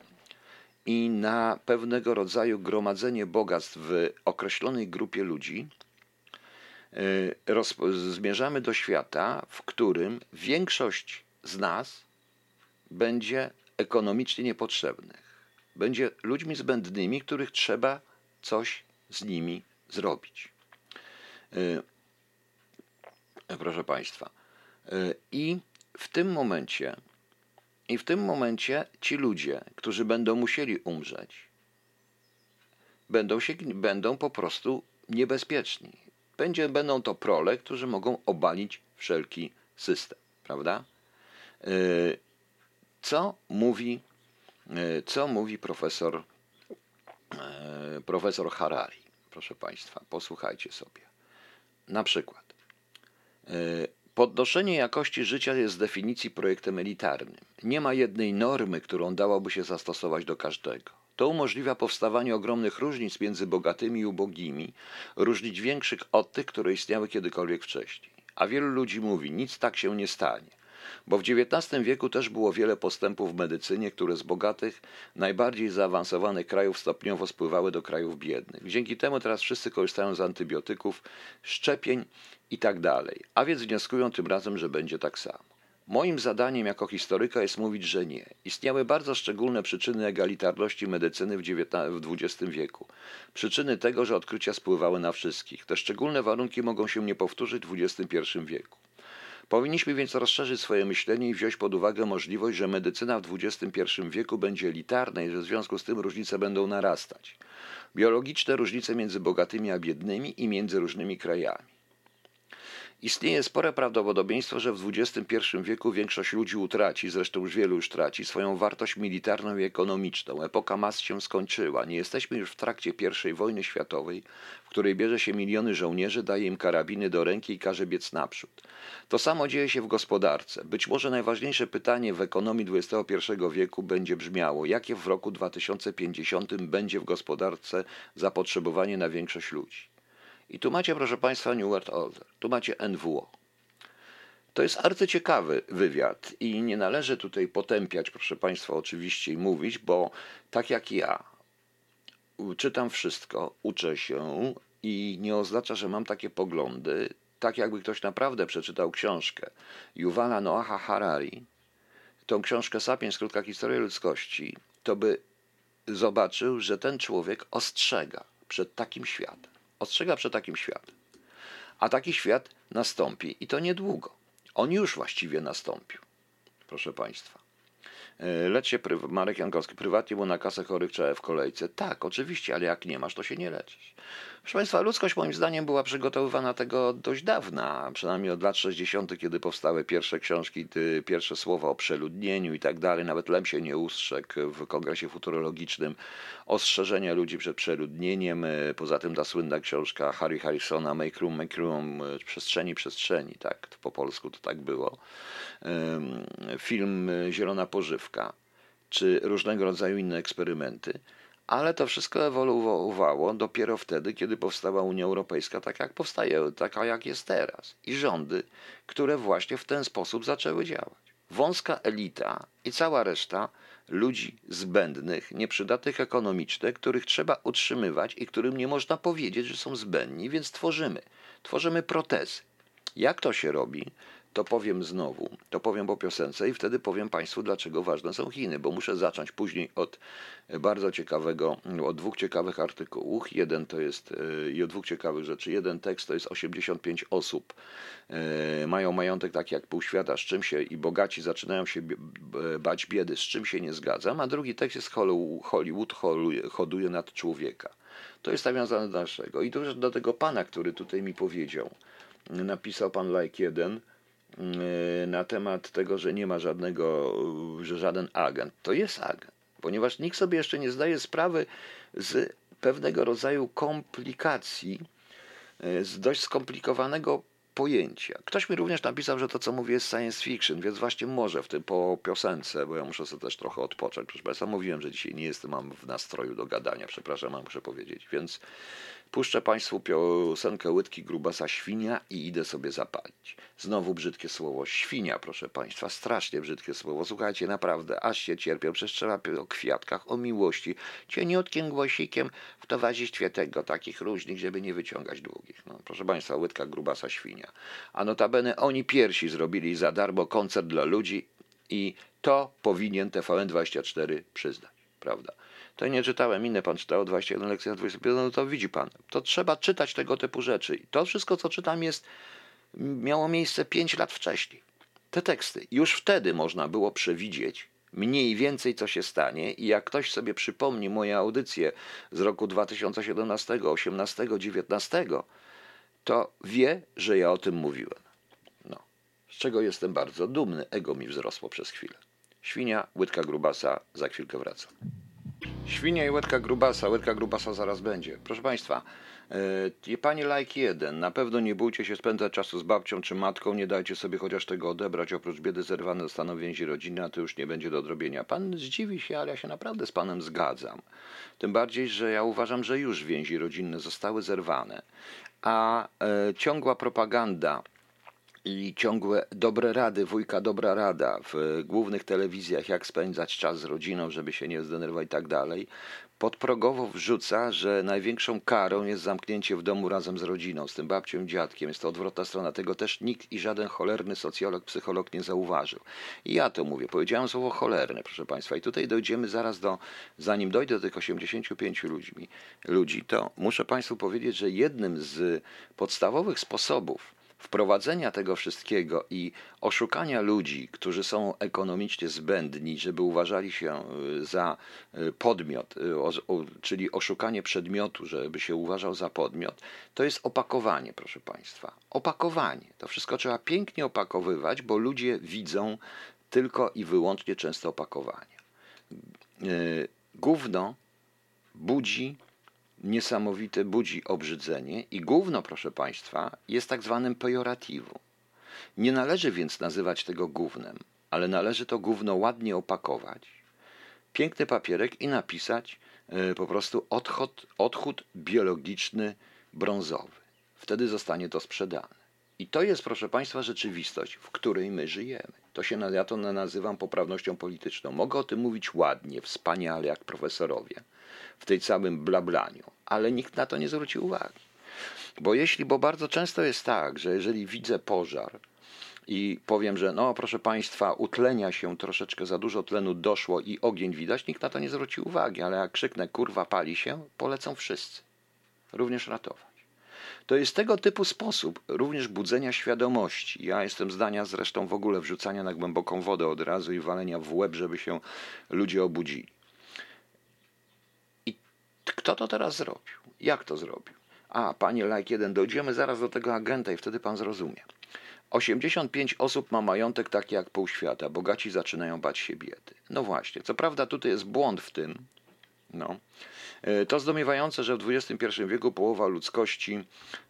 Speaker 1: i na pewnego rodzaju gromadzenie bogactw w określonej grupie ludzi, roz, zmierzamy do świata, w którym większość z nas będzie ekonomicznie niepotrzebnych. Będzie ludźmi zbędnymi, których trzeba coś z nimi zrobić. Yy, Proszę Państwa. Yy, I w tym momencie, i w tym momencie ci ludzie, którzy będą musieli umrzeć, będą, się, będą po prostu niebezpieczni. Będzie, będą to prole, którzy mogą obalić wszelki system, prawda? Yy, Co mówi, yy, co mówi profesor, yy, profesor Harari? Proszę Państwa, posłuchajcie sobie. Na przykład. Podnoszenie jakości życia jest z definicji projektem elitarnym. Nie ma jednej normy, którą dałoby się zastosować do każdego. To umożliwia powstawanie ogromnych różnic między bogatymi i ubogimi, różnic większych od tych, które istniały kiedykolwiek wcześniej. A wielu ludzi mówi, nic tak się nie stanie. Bo w XIX wieku też było wiele postępów w medycynie, które z bogatych, najbardziej zaawansowanych krajów stopniowo spływały do krajów biednych. Dzięki temu teraz wszyscy korzystają z antybiotyków, szczepień i tak. A więc wnioskują tym razem, że będzie tak samo. Moim zadaniem jako historyka jest mówić, że nie. Istniały bardzo szczególne przyczyny egalitarności medycyny w XX wieku. Przyczyny tego, że odkrycia spływały na wszystkich. Te szczególne warunki mogą się nie powtórzyć w XXI wieku. Powinniśmy więc rozszerzyć swoje myślenie i wziąć pod uwagę możliwość, że medycyna w XXI wieku będzie elitarna i że w związku z tym różnice będą narastać. Biologiczne różnice między bogatymi a biednymi i między różnymi krajami. Istnieje spore prawdopodobieństwo, że w XXI wieku większość ludzi utraci, zresztą już wielu już traci, swoją wartość militarną i ekonomiczną. Epoka mas się skończyła. Nie jesteśmy już w trakcie I wojny światowej, w której bierze się miliony żołnierzy, daje im karabiny do ręki i każe biec naprzód. To samo dzieje się w gospodarce. Być może najważniejsze pytanie w ekonomii XXI wieku będzie brzmiało, jakie w roku 2050 będzie w gospodarce zapotrzebowanie na większość ludzi. I tu macie, proszę Państwa, New World Order, tu macie NWO. To jest arcyciekawy wywiad i nie należy tutaj potępiać, proszę Państwa, oczywiście i mówić, bo tak jak ja czytam wszystko, uczę się i nie oznacza, że mam takie poglądy, tak jakby ktoś naprawdę przeczytał książkę Yuvala Noaha Harari, tą książkę Sapiens, krótka historia ludzkości, to by zobaczył, że ten człowiek ostrzega przed takim światem. Ostrzega przed takim światem. A taki świat nastąpi i to niedługo. On już właściwie nastąpił, proszę Państwa. Lecz się pryw- Marek Jankowski, prywatnie, bo na kasę chorych trzeba w kolejce. Tak, oczywiście, ale jak nie masz, to się nie leczysz. Proszę Państwa, ludzkość moim zdaniem była przygotowywana tego dość dawna, przynajmniej od lat 60., kiedy powstały pierwsze książki, pierwsze słowa o przeludnieniu i tak dalej. Nawet Lem się nie ustrzegł w kongresie futurologicznym ostrzeżenia ludzi przed przeludnieniem. Poza tym ta słynna książka Harry Harrisona Make Room, Make Room, przestrzeni, przestrzeni, tak, po polsku to tak było. Film Zielona Pożywka, czy różnego rodzaju inne eksperymenty. Ale to wszystko ewoluowało dopiero wtedy, kiedy powstała Unia Europejska, tak jak powstaje, taka jak jest teraz. I rządy, które właśnie w ten sposób zaczęły działać. Wąska elita i cała reszta ludzi zbędnych, nieprzydatnych ekonomicznie, których trzeba utrzymywać i którym nie można powiedzieć, że są zbędni, więc tworzymy. Tworzymy protezy. Jak to się robi? To powiem znowu, to powiem po piosence i wtedy powiem Państwu, dlaczego ważne są Chiny, bo muszę zacząć później od bardzo ciekawego, od dwóch ciekawych artykułów. Jeden to jest, i od dwóch ciekawych rzeczy. Jeden tekst to jest 85 osób, mają majątek taki jak pół świata, z czym się i bogaci zaczynają się bać biedy, z czym się nie zgadzam, a drugi tekst jest Hollywood hoduje nad człowieka. To jest nawiązane do naszego. I to do tego pana, który tutaj mi powiedział, napisał pan Like 1, na temat tego, że nie ma żadnego, że żaden agent. To jest agent, ponieważ nikt sobie jeszcze nie zdaje sprawy z pewnego rodzaju komplikacji e, z dość skomplikowanego pojęcia. Ktoś mi również napisał, że to, co mówię, jest science fiction, więc właśnie może w tym po piosence, bo ja muszę sobie też trochę odpocząć. Proszę Państwa, mówiłem, że dzisiaj nie jestem, mam w nastroju do gadania, przepraszam, ale muszę powiedzieć. Więc Puszczę Państwu piosenkę Łydki Grubasa Świnia i idę sobie zapalić. Znowu brzydkie słowo. Świnia, proszę Państwa, strasznie brzydkie słowo. Słuchajcie, naprawdę, aż się cierpię. Przecież trzeba o kwiatkach, o miłości. Cieniutkim głosikiem w towarzystwie tego, takich różnych, żeby nie wyciągać długich. No, proszę Państwa, Łydka Grubasa Świnia. A notabene oni pierwsi zrobili za darmo koncert dla ludzi i to powinien TVN24 przyznać, prawda? To nie czytałem, inne pan czytał, 21 lekcja 25, no to widzi pan. To trzeba czytać tego typu rzeczy. I to wszystko, co czytam, jest, miało miejsce 5 lat wcześniej. Te teksty. Już wtedy można było przewidzieć mniej więcej, co się stanie. I jak ktoś sobie przypomni moje audycje z roku 2017, 18, 19, to wie, że ja o tym mówiłem. No. Z czego jestem bardzo dumny. Ego mi wzrosło przez chwilę. Świnia, łydka grubasa, za chwilkę wracam. Świnia i łydka grubasa. Łydka grubasa zaraz będzie. Proszę Państwa, yy, Panie like jeden, na pewno nie bójcie się spędzać czasu z babcią czy matką, nie dajcie sobie chociaż tego odebrać. Oprócz biedy zerwane zostaną więzi rodziny, a to już nie będzie do odrobienia. Pan zdziwi się, ale ja się naprawdę z Panem zgadzam. Tym bardziej, że ja uważam, że już więzi rodzinne zostały zerwane. A e, ciągła propaganda i ciągłe dobre rady, wujka dobra rada w głównych telewizjach, jak spędzać czas z rodziną, żeby się nie zdenerwować i tak dalej, podprogowo wrzuca, że największą karą jest zamknięcie w domu razem z rodziną, z tym babcią i dziadkiem. Jest to odwrotna strona. Tego też nikt i żaden cholerny socjolog, psycholog nie zauważył. I ja to mówię. Powiedziałem słowo cholerne, proszę Państwa. I tutaj dojdziemy zaraz do, zanim dojdę do tych 85 ludźmi, ludzi, to muszę Państwu powiedzieć, że jednym z podstawowych sposobów, wprowadzenia tego wszystkiego i oszukania ludzi, którzy są ekonomicznie zbędni, żeby uważali się y, za y, podmiot, y, czyli oszukanie przedmiotu, żeby się uważał za podmiot, to jest opakowanie, proszę Państwa. Opakowanie. To wszystko trzeba pięknie opakowywać, bo ludzie widzą tylko i wyłącznie często opakowanie. Gówno budzi niesamowite budzi obrzydzenie i gówno, proszę Państwa, jest tak zwanym pejorativu. Nie należy więc nazywać tego gównem, ale należy to gówno ładnie opakować, piękny papierek i napisać y, po prostu odchod, odchód biologiczny brązowy. Wtedy zostanie to sprzedane. I to jest, proszę Państwa, rzeczywistość, w której my żyjemy. To się ja to nazywam poprawnością polityczną. Mogę o tym mówić ładnie, wspaniale, jak profesorowie w tej całym blablaniu, ale nikt na to nie zwrócił uwagi. Bo jeśli, bo bardzo często jest tak, że jeżeli widzę pożar i powiem, że no proszę Państwa, utlenia się troszeczkę za dużo tlenu doszło i ogień widać, nikt na to nie zwrócił uwagi, ale jak krzyknę kurwa pali się, polecą wszyscy, również ratować. To jest tego typu sposób również budzenia świadomości. Ja jestem zdania zresztą w ogóle wrzucania na głęboką wodę od razu i walenia w łeb, żeby się ludzie obudzili. Kto to teraz zrobił? Jak to zrobił? A, panie Like 1, dojdziemy zaraz do tego agenta i wtedy pan zrozumie. 85 osób ma majątek taki jak pół świata. Bogaci zaczynają bać się biedy. No właśnie, co prawda tutaj jest błąd w tym. No. E, to zdumiewające, że w XXI wieku połowa ludzkości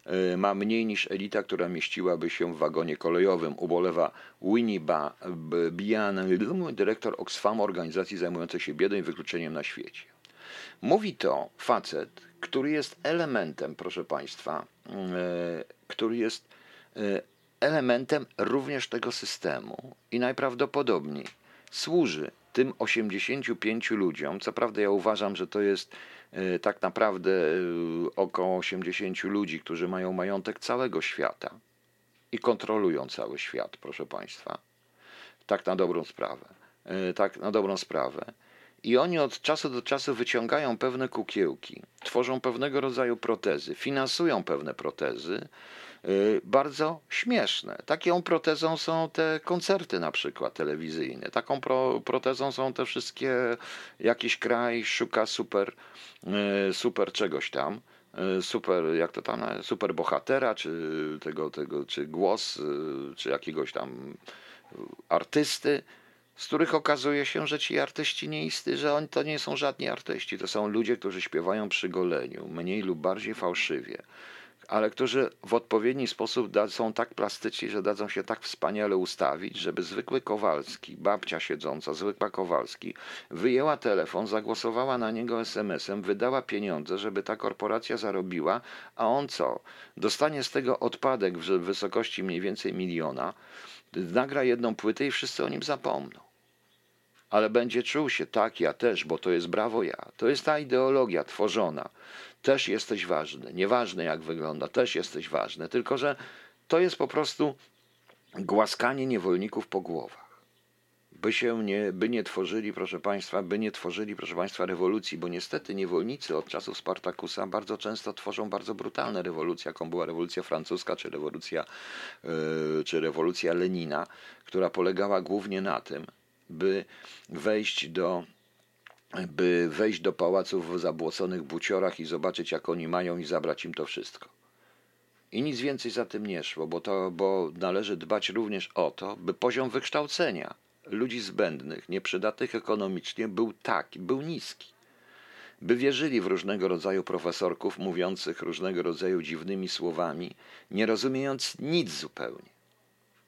Speaker 1: e, ma mniej niż elita, która mieściłaby się w wagonie kolejowym. Ubolewa Winnie Bian, dyrektor Oxfam, organizacji zajmującej się biedą i wykluczeniem na świecie. Mówi to facet, który jest elementem, proszę Państwa, e, który jest e, elementem również tego systemu i najprawdopodobniej służy tym 85 ludziom. Co prawda, ja uważam, że to jest e, tak naprawdę około 80 ludzi, którzy mają majątek całego świata i kontrolują cały świat, proszę Państwa. Tak na dobrą sprawę. Tak na dobrą sprawę. I oni od czasu do czasu wyciągają pewne kukiełki, tworzą pewnego rodzaju protezy, finansują pewne protezy, y, bardzo śmieszne. Taką protezą są te koncerty na przykład telewizyjne. Taką pro, protezą są te wszystkie, jakiś kraj szuka super, y, super czegoś tam, y, super, jak to tam, super bohatera, czy tego, tego, czy głos, czy jakiegoś tam artysty z których okazuje się, że ci artyści nie istnieją, że oni to nie są żadni artyści. To są ludzie, którzy śpiewają przy goleniu, mniej lub bardziej fałszywie. ale którzy w odpowiedni sposób są tak plastyczni, że dadzą się tak wspaniale ustawić, żeby zwykły Kowalski, babcia siedząca, zwykła Kowalski, wyjęła telefon, zagłosowała na niego SMS-em, wydała pieniądze, żeby ta korporacja zarobiła, a on co? Dostanie z tego odpadek w wysokości mniej więcej miliona, nagra jedną płytę i wszyscy o nim zapomną ale będzie czuł się tak, ja też, bo to jest brawo ja. To jest ta ideologia tworzona. Też jesteś ważny. Nieważne jak wygląda, też jesteś ważny. Tylko, że to jest po prostu głaskanie niewolników po głowach. By się nie, by nie tworzyli, proszę Państwa, by nie tworzyli, proszę Państwa, rewolucji, bo niestety niewolnicy od czasów Spartakusa bardzo często tworzą bardzo brutalne rewolucje, jaką była rewolucja francuska, czy rewolucja, yy, czy rewolucja Lenina, która polegała głównie na tym, by wejść do by wejść do pałaców w zabłoconych buciorach i zobaczyć, jak oni mają i zabrać im to wszystko. I nic więcej za tym nie szło, bo, to, bo należy dbać również o to, by poziom wykształcenia ludzi zbędnych, nieprzydatnych ekonomicznie był taki, był niski. By wierzyli w różnego rodzaju profesorków mówiących różnego rodzaju dziwnymi słowami, nie rozumiejąc nic zupełnie.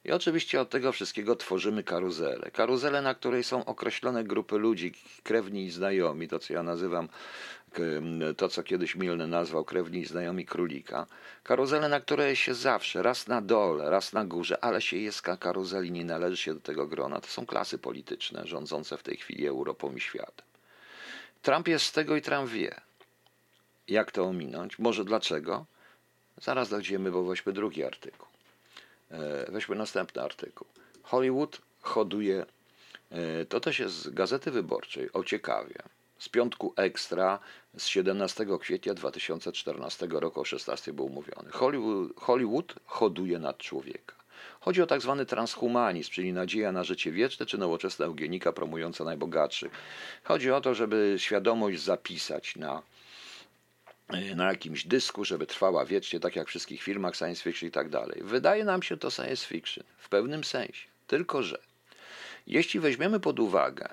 Speaker 1: I oczywiście od tego wszystkiego tworzymy karuzelę. Karuzelę, na której są określone grupy ludzi, krewni i znajomi, to co ja nazywam, to co kiedyś Milny nazwał krewni i znajomi królika. Karuzelę, na której się zawsze, raz na dole, raz na górze, ale się jest karuzeli, nie należy się do tego grona. To są klasy polityczne rządzące w tej chwili Europą i światem. Trump jest z tego i Trump wie. Jak to ominąć? Może dlaczego? Zaraz dojdziemy, bo weźmy drugi artykuł. E, weźmy następny artykuł. Hollywood hoduje, e, to też jest z Gazety Wyborczej, o ciekawie. Z piątku ekstra z 17 kwietnia 2014 roku o 16 był mówiony. Hollywood, Hollywood hoduje nad człowieka. Chodzi o tak zwany transhumanizm, czyli nadzieja na życie wieczne, czy nowoczesna eugenika promująca najbogatszych. Chodzi o to, żeby świadomość zapisać na na jakimś dysku, żeby trwała wiecznie, tak jak w wszystkich filmach science fiction i tak dalej. Wydaje nam się to science fiction w pewnym sensie. Tylko, że jeśli weźmiemy pod uwagę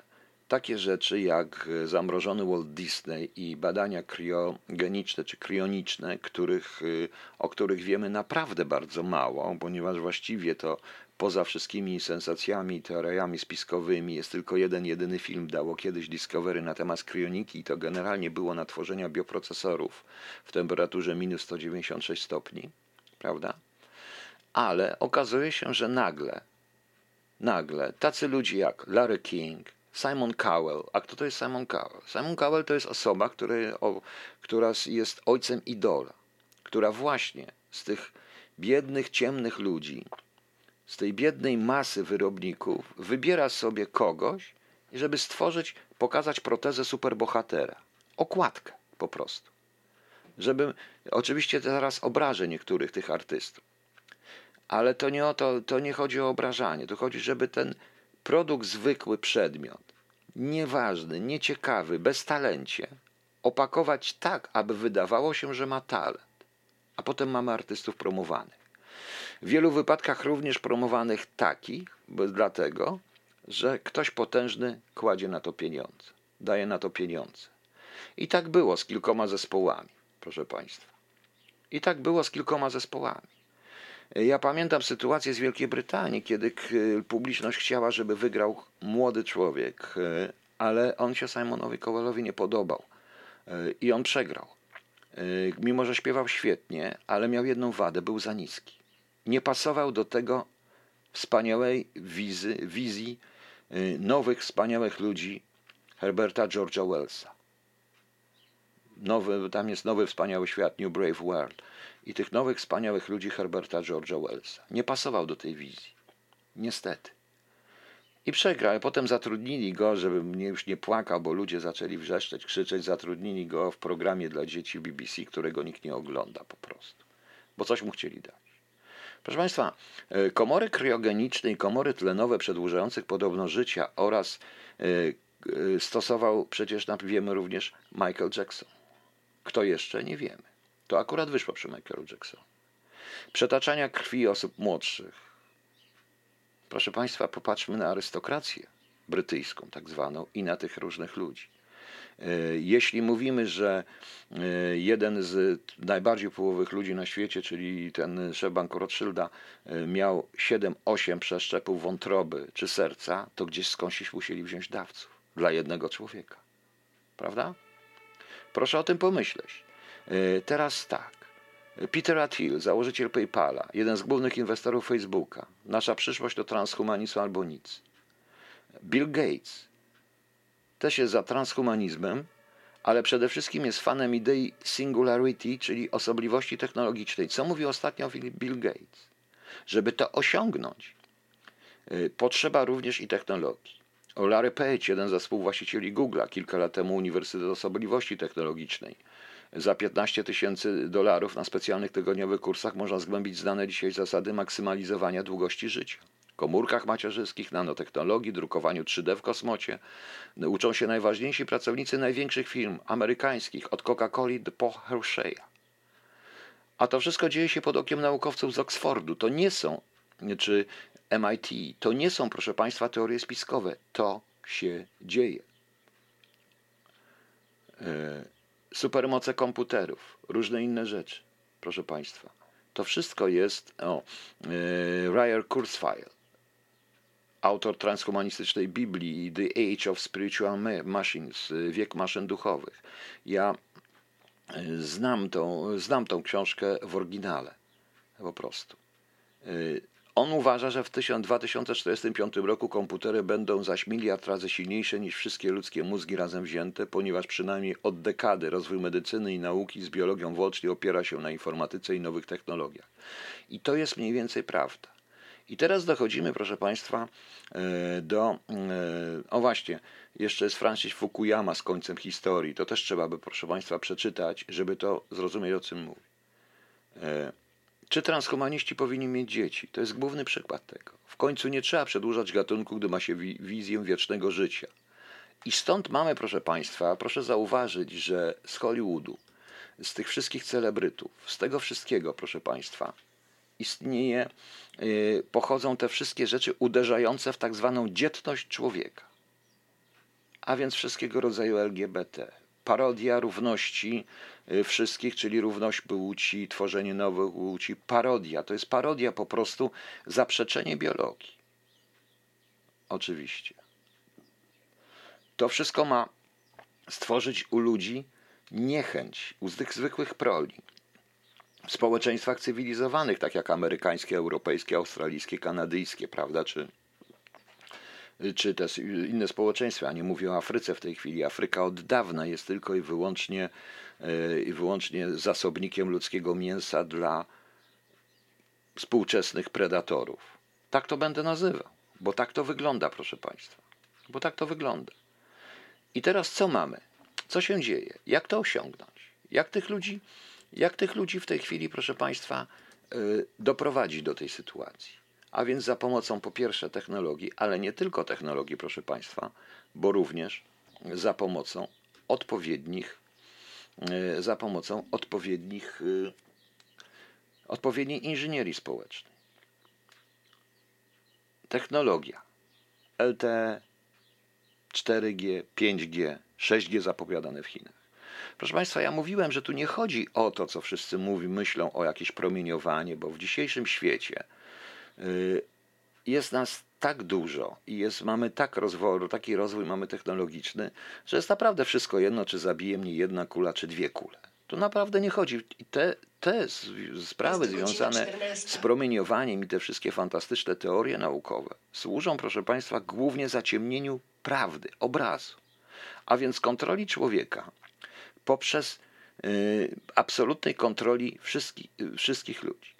Speaker 1: takie rzeczy jak zamrożony Walt Disney i badania kriogeniczne czy krioniczne, których, y, o których wiemy naprawdę bardzo mało, ponieważ właściwie to poza wszystkimi sensacjami i teoriami spiskowymi jest tylko jeden, jedyny film dało kiedyś Discovery na temat kryoniki i to generalnie było na tworzenia bioprocesorów w temperaturze minus 196 stopni, prawda? Ale okazuje się, że nagle, nagle tacy ludzie jak Larry King, Simon Cowell. A kto to jest Simon Cowell? Simon Cowell to jest osoba, który, o, która jest ojcem idola, która właśnie z tych biednych, ciemnych ludzi z tej biednej masy wyrobników wybiera sobie kogoś, żeby stworzyć, pokazać protezę superbohatera. Okładkę po prostu. Żeby, oczywiście teraz obrażę niektórych tych artystów, ale to nie o to, to nie chodzi o obrażanie, to chodzi, żeby ten produkt, zwykły przedmiot, nieważny, nieciekawy, bez talencie, opakować tak, aby wydawało się, że ma talent. A potem mamy artystów promowanych. W wielu wypadkach również promowanych takich, dlatego, że ktoś potężny kładzie na to pieniądze, daje na to pieniądze. I tak było z kilkoma zespołami, proszę Państwa. I tak było z kilkoma zespołami. Ja pamiętam sytuację z Wielkiej Brytanii, kiedy publiczność chciała, żeby wygrał młody człowiek, e, ale on się Simonowi Kowelowi nie podobał e, i on przegrał. E, mimo, że śpiewał świetnie, ale miał jedną wadę, był za niski nie pasował do tego wspaniałej wizy, wizji y, nowych, wspaniałych ludzi Herberta George'a Wellsa. Nowy, tam jest nowy, wspaniały świat, New Brave World. I tych nowych, wspaniałych ludzi Herberta George'a Wellsa. Nie pasował do tej wizji. Niestety. I przegrał. Potem zatrudnili go, żeby mnie już nie płakał, bo ludzie zaczęli wrzeszczeć, krzyczeć. Zatrudnili go w programie dla dzieci BBC, którego nikt nie ogląda po prostu. Bo coś mu chcieli dać. Proszę Państwa, e, komory kryogeniczne i komory tlenowe przedłużających podobno życia oraz e, e, stosował przecież, wiemy również, Michael Jackson. Kto jeszcze? Nie wiemy. To akurat wyszło przy Michaelu Jackson. Przetaczania krwi osób młodszych. Proszę Państwa, popatrzmy na arystokrację brytyjską, tak zwaną, i na tych różnych ludzi. Jeśli mówimy, że jeden z najbardziej wpływowych ludzi na świecie, czyli ten szef banku Rothschilda, miał 7-8 przeszczepów wątroby czy serca, to gdzieś skądś musieli wziąć dawców dla jednego człowieka. Prawda? Proszę o tym pomyśleć. Teraz tak. Peter Thiel, założyciel PayPala, jeden z głównych inwestorów Facebooka. Nasza przyszłość to transhumanizm albo nic. Bill Gates też jest za transhumanizmem, ale przede wszystkim jest fanem idei singularity, czyli osobliwości technologicznej. Co mówi ostatnio Bill Gates? Żeby to osiągnąć, y, potrzeba również i technologii. O Larry Page, jeden ze współwłaścicieli Google'a, kilka lat temu Uniwersytet Osobliwości Technologicznej, za 15 tysięcy dolarów na specjalnych tygodniowych kursach można zgłębić znane dzisiaj zasady maksymalizowania długości życia. Komórkach macierzyńskich, nanotechnologii, drukowaniu 3D w kosmocie. Uczą się najważniejsi pracownicy największych firm amerykańskich, od Coca-Coli po Hershey'a. A to wszystko dzieje się pod okiem naukowców z Oxfordu. To nie są, czy MIT, to nie są, proszę Państwa, teorie spiskowe. To się dzieje. E, supermoce komputerów, różne inne rzeczy, proszę Państwa. To wszystko jest o e, Ryer Kurzweil, autor transhumanistycznej Biblii The Age of Spiritual Machines, wiek maszyn duchowych. Ja e, znam tą, znam tą książkę w oryginale, po prostu. E, on uważa, że w 2045 roku komputery będą zaś miliard razy silniejsze niż wszystkie ludzkie mózgi razem wzięte, ponieważ przynajmniej od dekady rozwój medycyny i nauki z biologią włącznie opiera się na informatyce i nowych technologiach. I to jest mniej więcej prawda. I teraz dochodzimy, proszę Państwa, e, do. E, o właśnie, jeszcze jest Francis Fukuyama z końcem historii. To też trzeba by, proszę Państwa, przeczytać, żeby to zrozumieć, o czym mówi. E, czy transhumaniści powinni mieć dzieci? To jest główny przykład tego. W końcu nie trzeba przedłużać gatunku, gdy ma się wizję wiecznego życia. I stąd mamy, proszę Państwa, proszę zauważyć, że z Hollywoodu, z tych wszystkich celebrytów, z tego wszystkiego, proszę Państwa, istnieje, yy, pochodzą te wszystkie rzeczy uderzające w tak zwaną dzietność człowieka. A więc wszystkiego rodzaju LGBT, parodia równości y, wszystkich, czyli równość płci, tworzenie nowych płci, parodia. To jest parodia po prostu, zaprzeczenie biologii. Oczywiście. To wszystko ma stworzyć u ludzi niechęć, u tych zwykłych proli. W społeczeństwach cywilizowanych, tak jak amerykańskie, europejskie, australijskie, kanadyjskie, prawda, czy czy też inne społeczeństwa. Nie mówię o Afryce w tej chwili. Afryka od dawna jest tylko i wyłącznie, e, i wyłącznie zasobnikiem ludzkiego mięsa dla współczesnych predatorów. Tak to będę nazywał, bo tak to wygląda, proszę Państwa. Bo tak to wygląda. I teraz co mamy? Co się dzieje? Jak to osiągnąć? Jak tych ludzi, jak tych ludzi w tej chwili, proszę Państwa, e, doprowadzić do tej sytuacji? a więc za pomocą po pierwsze technologii, ale nie tylko technologii, proszę Państwa, bo również za pomocą odpowiednich, e, za pomocą odpowiednich, e, odpowiedniej inżynierii społecznej. Technologia LTE, 4G, 5G, 6G zapowiadane w Chinach. Proszę Państwa, ja mówiłem, że tu nie chodzi o to, co wszyscy mówią, myślą o jakieś promieniowanie, bo w dzisiejszym świecie Y, jest nas tak dużo i jest, mamy tak rozwój, taki rozwój mamy technologiczny, że jest naprawdę wszystko jedno, czy zabije mnie jedna kula, czy dwie kule. Tu naprawdę nie chodzi. I te, te sprawy związane z promieniowaniem i te wszystkie fantastyczne teorie naukowe służą, proszę Państwa, głównie zaciemnieniu prawdy, obrazu, a więc kontroli człowieka poprzez y, absolutnej kontroli wszystkich, y, wszystkich ludzi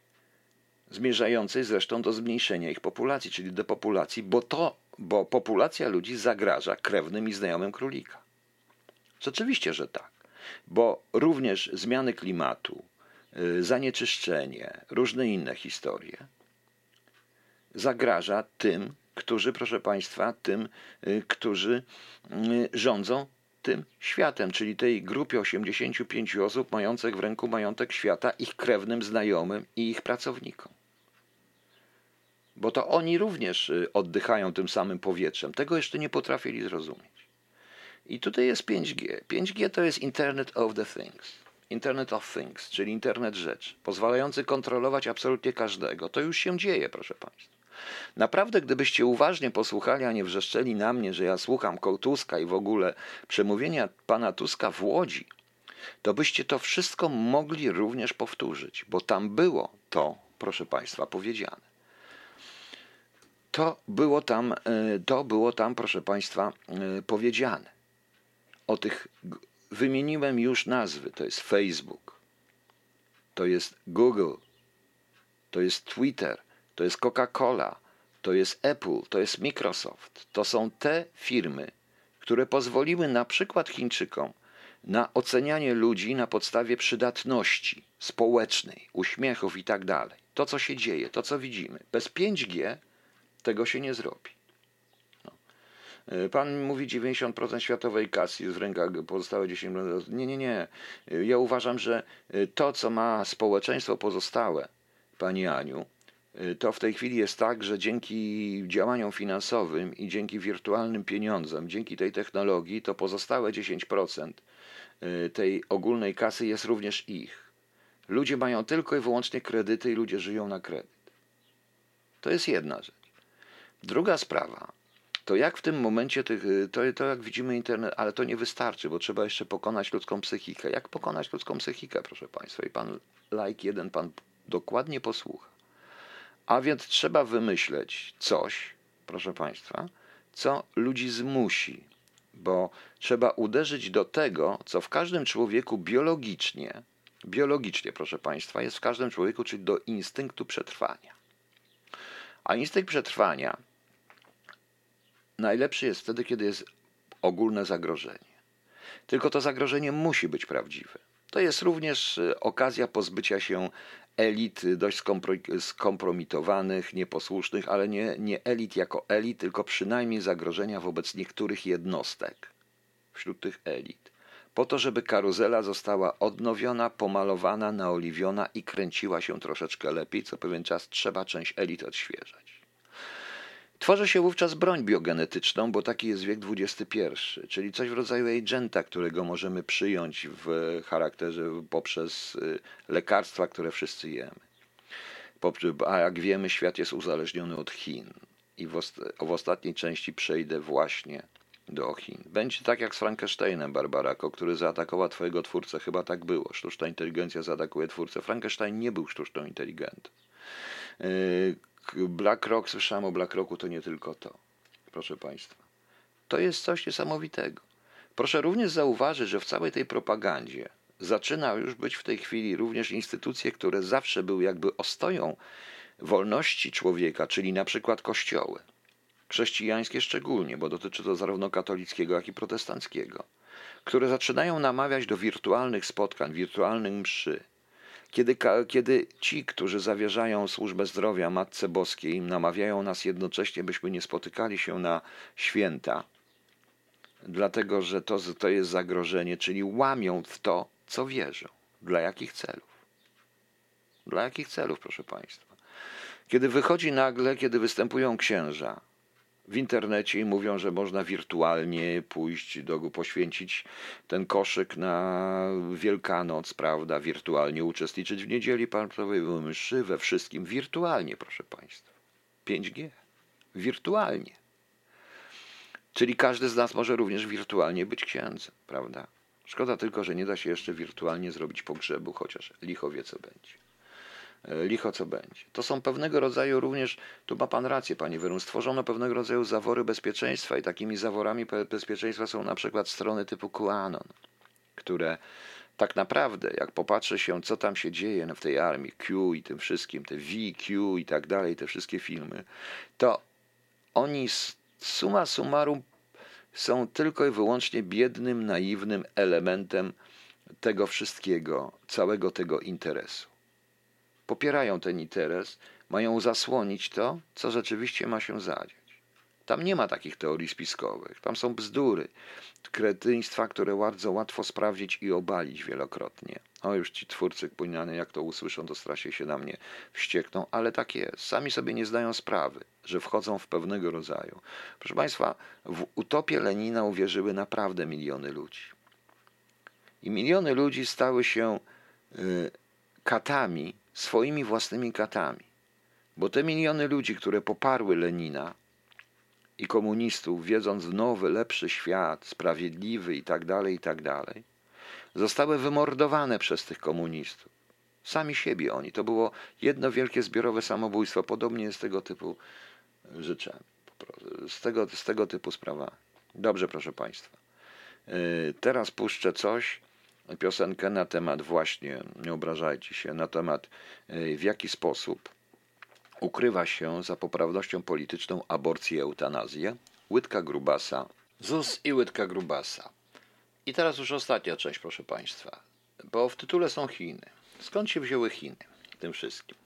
Speaker 1: zmierzającej zresztą do zmniejszenia ich populacji, czyli depopulacji, bo to, bo populacja ludzi zagraża krewnym i znajomym królika. Rzeczywiście, że tak, bo również zmiany klimatu, y, zanieczyszczenie, różne inne historie zagraża tym, którzy, proszę Państwa, tym, którzy rządzą tym światem, czyli tej grupie 85 osób mających w ręku majątek świata, ich krewnym, znajomym i ich pracownikom bo to oni również y, oddychają tym samym powietrzem. Tego jeszcze nie potrafili zrozumieć. I tutaj jest 5G. 5G to jest Internet of the Things. Internet of Things, czyli internet rzeczy, pozwalający kontrolować absolutnie każdego. To już się dzieje, proszę Państwa. Naprawdę, gdybyście uważnie posłuchali, a nie wrzeszczeli na mnie, że ja słucham Tuska i w ogóle przemówienia pana Tuska w Łodzi, to byście to wszystko mogli również powtórzyć, bo tam było to, proszę Państwa, powiedziane. To było tam, e, to było tam, proszę Państwa, e, powiedziane. O tych wymieniłem już nazwy. To jest Facebook, to jest Google, to jest Twitter, to jest Coca-Cola, to jest Apple, to jest Microsoft. To są te firmy, które pozwoliły na przykład Chińczykom na ocenianie ludzi na podstawie przydatności społecznej, uśmiechów i tak dalej. To, co się dzieje, to, co widzimy. Bez 5G tego się nie zrobi. No. E, pan mówi 90% światowej kasy jest w rękach pozostałe 10%. Nie, nie, nie. E, ja uważam, że e, to, co ma społeczeństwo pozostałe, Pani Aniu, to w tej chwili jest tak, że dzięki działaniom finansowym i dzięki wirtualnym pieniądzom, dzięki tej technologii, to pozostałe 10% tej ogólnej kasy jest również ich. Ludzie mają tylko i wyłącznie kredyty i ludzie żyją na kredyt. To jest jedna rzecz. Druga sprawa, to jak w tym momencie, tych, to, to jak widzimy internet, ale to nie wystarczy, bo trzeba jeszcze pokonać ludzką psychikę. Jak pokonać ludzką psychikę, proszę Państwa? I pan like jeden, pan dokładnie posłucha. A więc trzeba wymyśleć coś, proszę Państwa, co ludzi zmusi, bo trzeba uderzyć do tego, co w każdym człowieku biologicznie, biologicznie, proszę Państwa, jest w każdym człowieku, czyli do instynktu przetrwania. A instynkt przetrwania najlepszy jest wtedy, kiedy jest ogólne zagrożenie. Tylko to zagrożenie musi być prawdziwe. To jest również e, okazja pozbycia się elit dość skompromitowanych, nieposłusznych, ale nie, nie elit jako elit, tylko przynajmniej zagrożenia wobec niektórych jednostek wśród tych elit. Po to, żeby karuzela została odnowiona, pomalowana, naoliwiona i kręciła się troszeczkę lepiej, co pewien czas trzeba część elit odświeżać. Tworzy się wówczas broń biogenetyczną, bo taki jest wiek XXI, czyli coś w rodzaju agenta, którego możemy przyjąć w charakterze poprzez y, lekarstwa, które wszyscy jemy. A jak wiemy, świat jest uzależniony od Chin. I w, w ostatniej części przejdę właśnie do Chin. Będzie tak jak z Frankensteinem, Barbarako, który zaatakował twojego twórcę. Chyba tak było. Sztuczna inteligencja zaatakuje twórcę. Frankenstein nie był sztuczną inteligentem. Y, BlackRock, słyszałem o BlackRocku, to nie tylko to, proszę Państwa. To jest coś niesamowitego. Proszę również zauważyć, że w całej tej propagandzie zaczyna już być w tej chwili również instytucje, które zawsze były jakby ostoją wolności człowieka, czyli na przykład kościoły. Chrześcijańskie szczególnie, bo dotyczy to zarówno katolickiego, jak i protestanckiego, które zaczynają namawiać do wirtualnych spotkań, wirtualnych mszy, kiedy, kiedy ci, którzy zawierzają służbę zdrowia Matce Boskiej, namawiają nas jednocześnie, byśmy nie spotykali się na święta, dlatego że to, to jest zagrożenie, czyli łamią w to, co wierzą. Dla jakich celów? Dla jakich celów, proszę Państwa? Kiedy wychodzi nagle, kiedy występują księża, w internecie i mówią, że można wirtualnie pójść, do, poświęcić ten koszyk na Wielkanoc, prawda, wirtualnie uczestniczyć w niedzieli państwowej, mszy, we wszystkim wirtualnie, proszę Państwa. 5G. Wirtualnie. Czyli każdy z nas może również wirtualnie być księdzem, prawda? Szkoda tylko, że nie da się jeszcze wirtualnie zrobić pogrzebu, chociaż licho wie co będzie. E, licho co będzie. To są pewnego rodzaju również, tu ma Pan rację, Panie Wyrun, stworzono pewnego rodzaju zawory bezpieczeństwa i takimi zaworami bezpieczeństwa są na przykład strony typu QAnon, które tak naprawdę, jak popatrzy się, co tam się dzieje w tej armii, Q i tym wszystkim, te VQ i tak dalej, te wszystkie filmy, to oni suma summarum są tylko i wyłącznie biednym, naiwnym elementem tego wszystkiego, całego tego interesu popierają ten interes, mają zasłonić to, co rzeczywiście ma się zadziać. Tam nie ma takich teorii spiskowych. Tam są bzdury, kretyństwa, które bardzo łatwo sprawdzić i obalić wielokrotnie. O, już ci twórcy kpuniany, jak to usłyszą, to strasznie się na mnie wściekną, ale tak jest. Sami sobie nie zdają sprawy, że wchodzą w pewnego rodzaju. Proszę Państwa, w utopię Lenina uwierzyły naprawdę miliony ludzi. I miliony ludzi stały się y, katami, swoimi własnymi katami. Bo te miliony ludzi, które poparły Lenina i komunistów, wiedząc w nowy, lepszy świat, sprawiedliwy i tak dalej, i tak dalej, zostały wymordowane przez tych komunistów. Sami siebie oni. To było jedno wielkie zbiorowe samobójstwo. Podobnie z tego typu rzeczami. Z tego, z tego typu sprawami. Dobrze, proszę Państwa. Y, teraz puszczę coś, piosenkę na temat właśnie, nie obrażajcie się, na temat y, w jaki sposób ukrywa się za poprawnością polityczną aborcję i eutanazję. Łydka Grubasa. ZUS i Łydka Grubasa. I teraz już ostatnia część, proszę Państwa, bo w tytule są Chiny. Skąd się wzięły Chiny w tym wszystkim?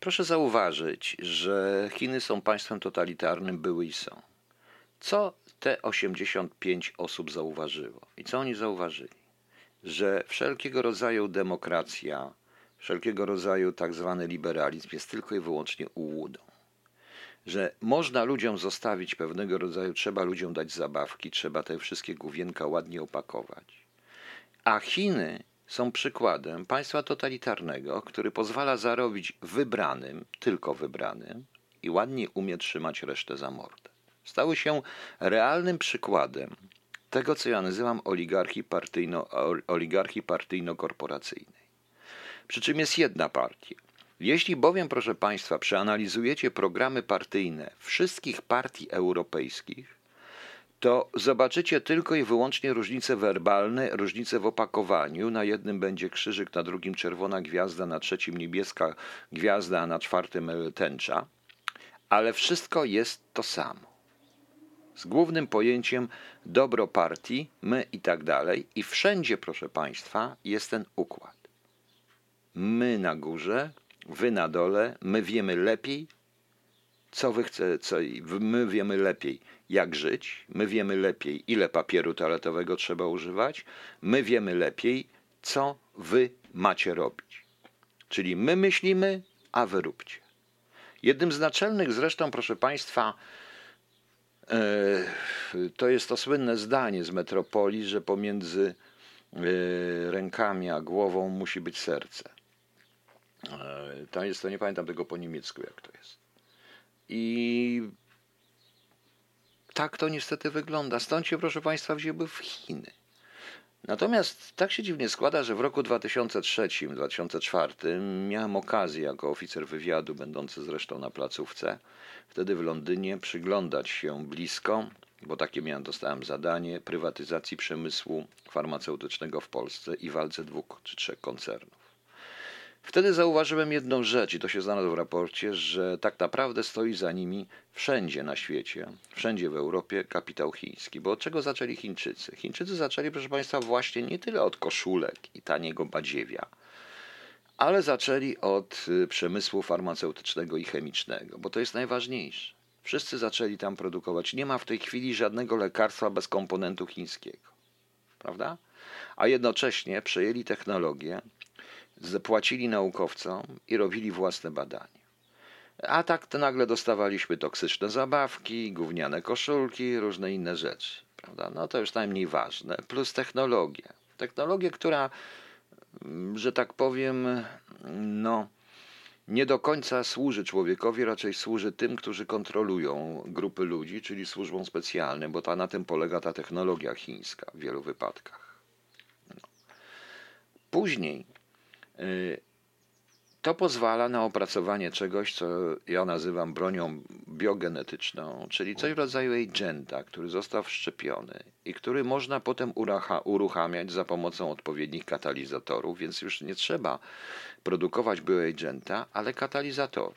Speaker 1: Proszę zauważyć, że Chiny są państwem totalitarnym, były i są. Co te 85 osób zauważyło? I co oni zauważyli? Że wszelkiego rodzaju demokracja, wszelkiego rodzaju tak zwany liberalizm jest tylko i wyłącznie ułudą. Że można ludziom zostawić pewnego rodzaju, trzeba ludziom dać zabawki, trzeba te wszystkie główienka ładnie opakować. A Chiny są przykładem państwa totalitarnego, który pozwala zarobić wybranym, tylko wybranym i ładnie umie trzymać resztę za mordę. Stały się realnym przykładem tego, co ja nazywam oligarchii, partyjno, oligarchii partyjno-korporacyjnej. Przy czym jest jedna partia. Jeśli bowiem, proszę Państwa, przeanalizujecie programy partyjne wszystkich partii europejskich, to zobaczycie tylko i wyłącznie różnice werbalne, różnice w opakowaniu. Na jednym będzie krzyżyk, na drugim czerwona gwiazda, na trzecim niebieska gwiazda, a na czwartym tęcza. Ale wszystko jest to samo. Z głównym pojęciem dobro partii, my i tak dalej. I wszędzie, proszę Państwa, jest ten układ. My na górze, wy na dole, my wiemy lepiej, co wy chcecie, co my wiemy lepiej, jak żyć, my wiemy lepiej, ile papieru toaletowego trzeba używać, my wiemy lepiej, co wy macie robić. Czyli my myślimy, a wy róbcie. Jednym z naczelnych zresztą, proszę Państwa, to jest to słynne zdanie z metropolii, że pomiędzy e, rękami a głową musi być serce. E, to jest, to nie pamiętam tego po niemiecku, jak to jest. I tak to niestety wygląda. Stąd się, proszę Państwa, wzięły w Chiny. Natomiast tak się dziwnie składa, że w roku 2003-2004 miałem okazję jako oficer wywiadu, będący zresztą na placówce, wtedy w Londynie, przyglądać się blisko, bo takie miałem, dostałem zadanie, prywatyzacji przemysłu farmaceutycznego w Polsce i walce dwóch czy trzech koncernów. Wtedy zauważyłem jedną rzecz, i to się znalazło w raporcie, że tak naprawdę stoi za nimi wszędzie na świecie, wszędzie w Europie kapitał chiński. Bo od czego zaczęli Chińczycy? Chińczycy zaczęli, proszę Państwa, właśnie nie tyle od koszulek i taniego badziewia, ale zaczęli od y, przemysłu farmaceutycznego i chemicznego, bo to jest najważniejsze. Wszyscy zaczęli tam produkować. Nie ma w tej chwili żadnego lekarstwa bez komponentu chińskiego. Prawda? A jednocześnie przejęli technologię, zapłacili naukowcom i robili własne badania. A tak to nagle dostawaliśmy toksyczne zabawki, gówniane koszulki, różne inne rzeczy. Prawda? No to już najmniej ważne. Plus technologia. Technologia, która, że tak powiem, no, nie do końca służy człowiekowi, raczej służy tym, którzy kontrolują grupy ludzi, czyli służbom specjalnym, bo ta, na tym polega ta technologia chińska w wielu wypadkach. No. Później to pozwala na opracowanie czegoś, co ja nazywam bronią biogenetyczną, czyli coś w rodzaju agenta, który został wszczepiony i który można potem uruchamiać za pomocą odpowiednich katalizatorów, więc już nie trzeba produkować bioagenta, ale katalizatory.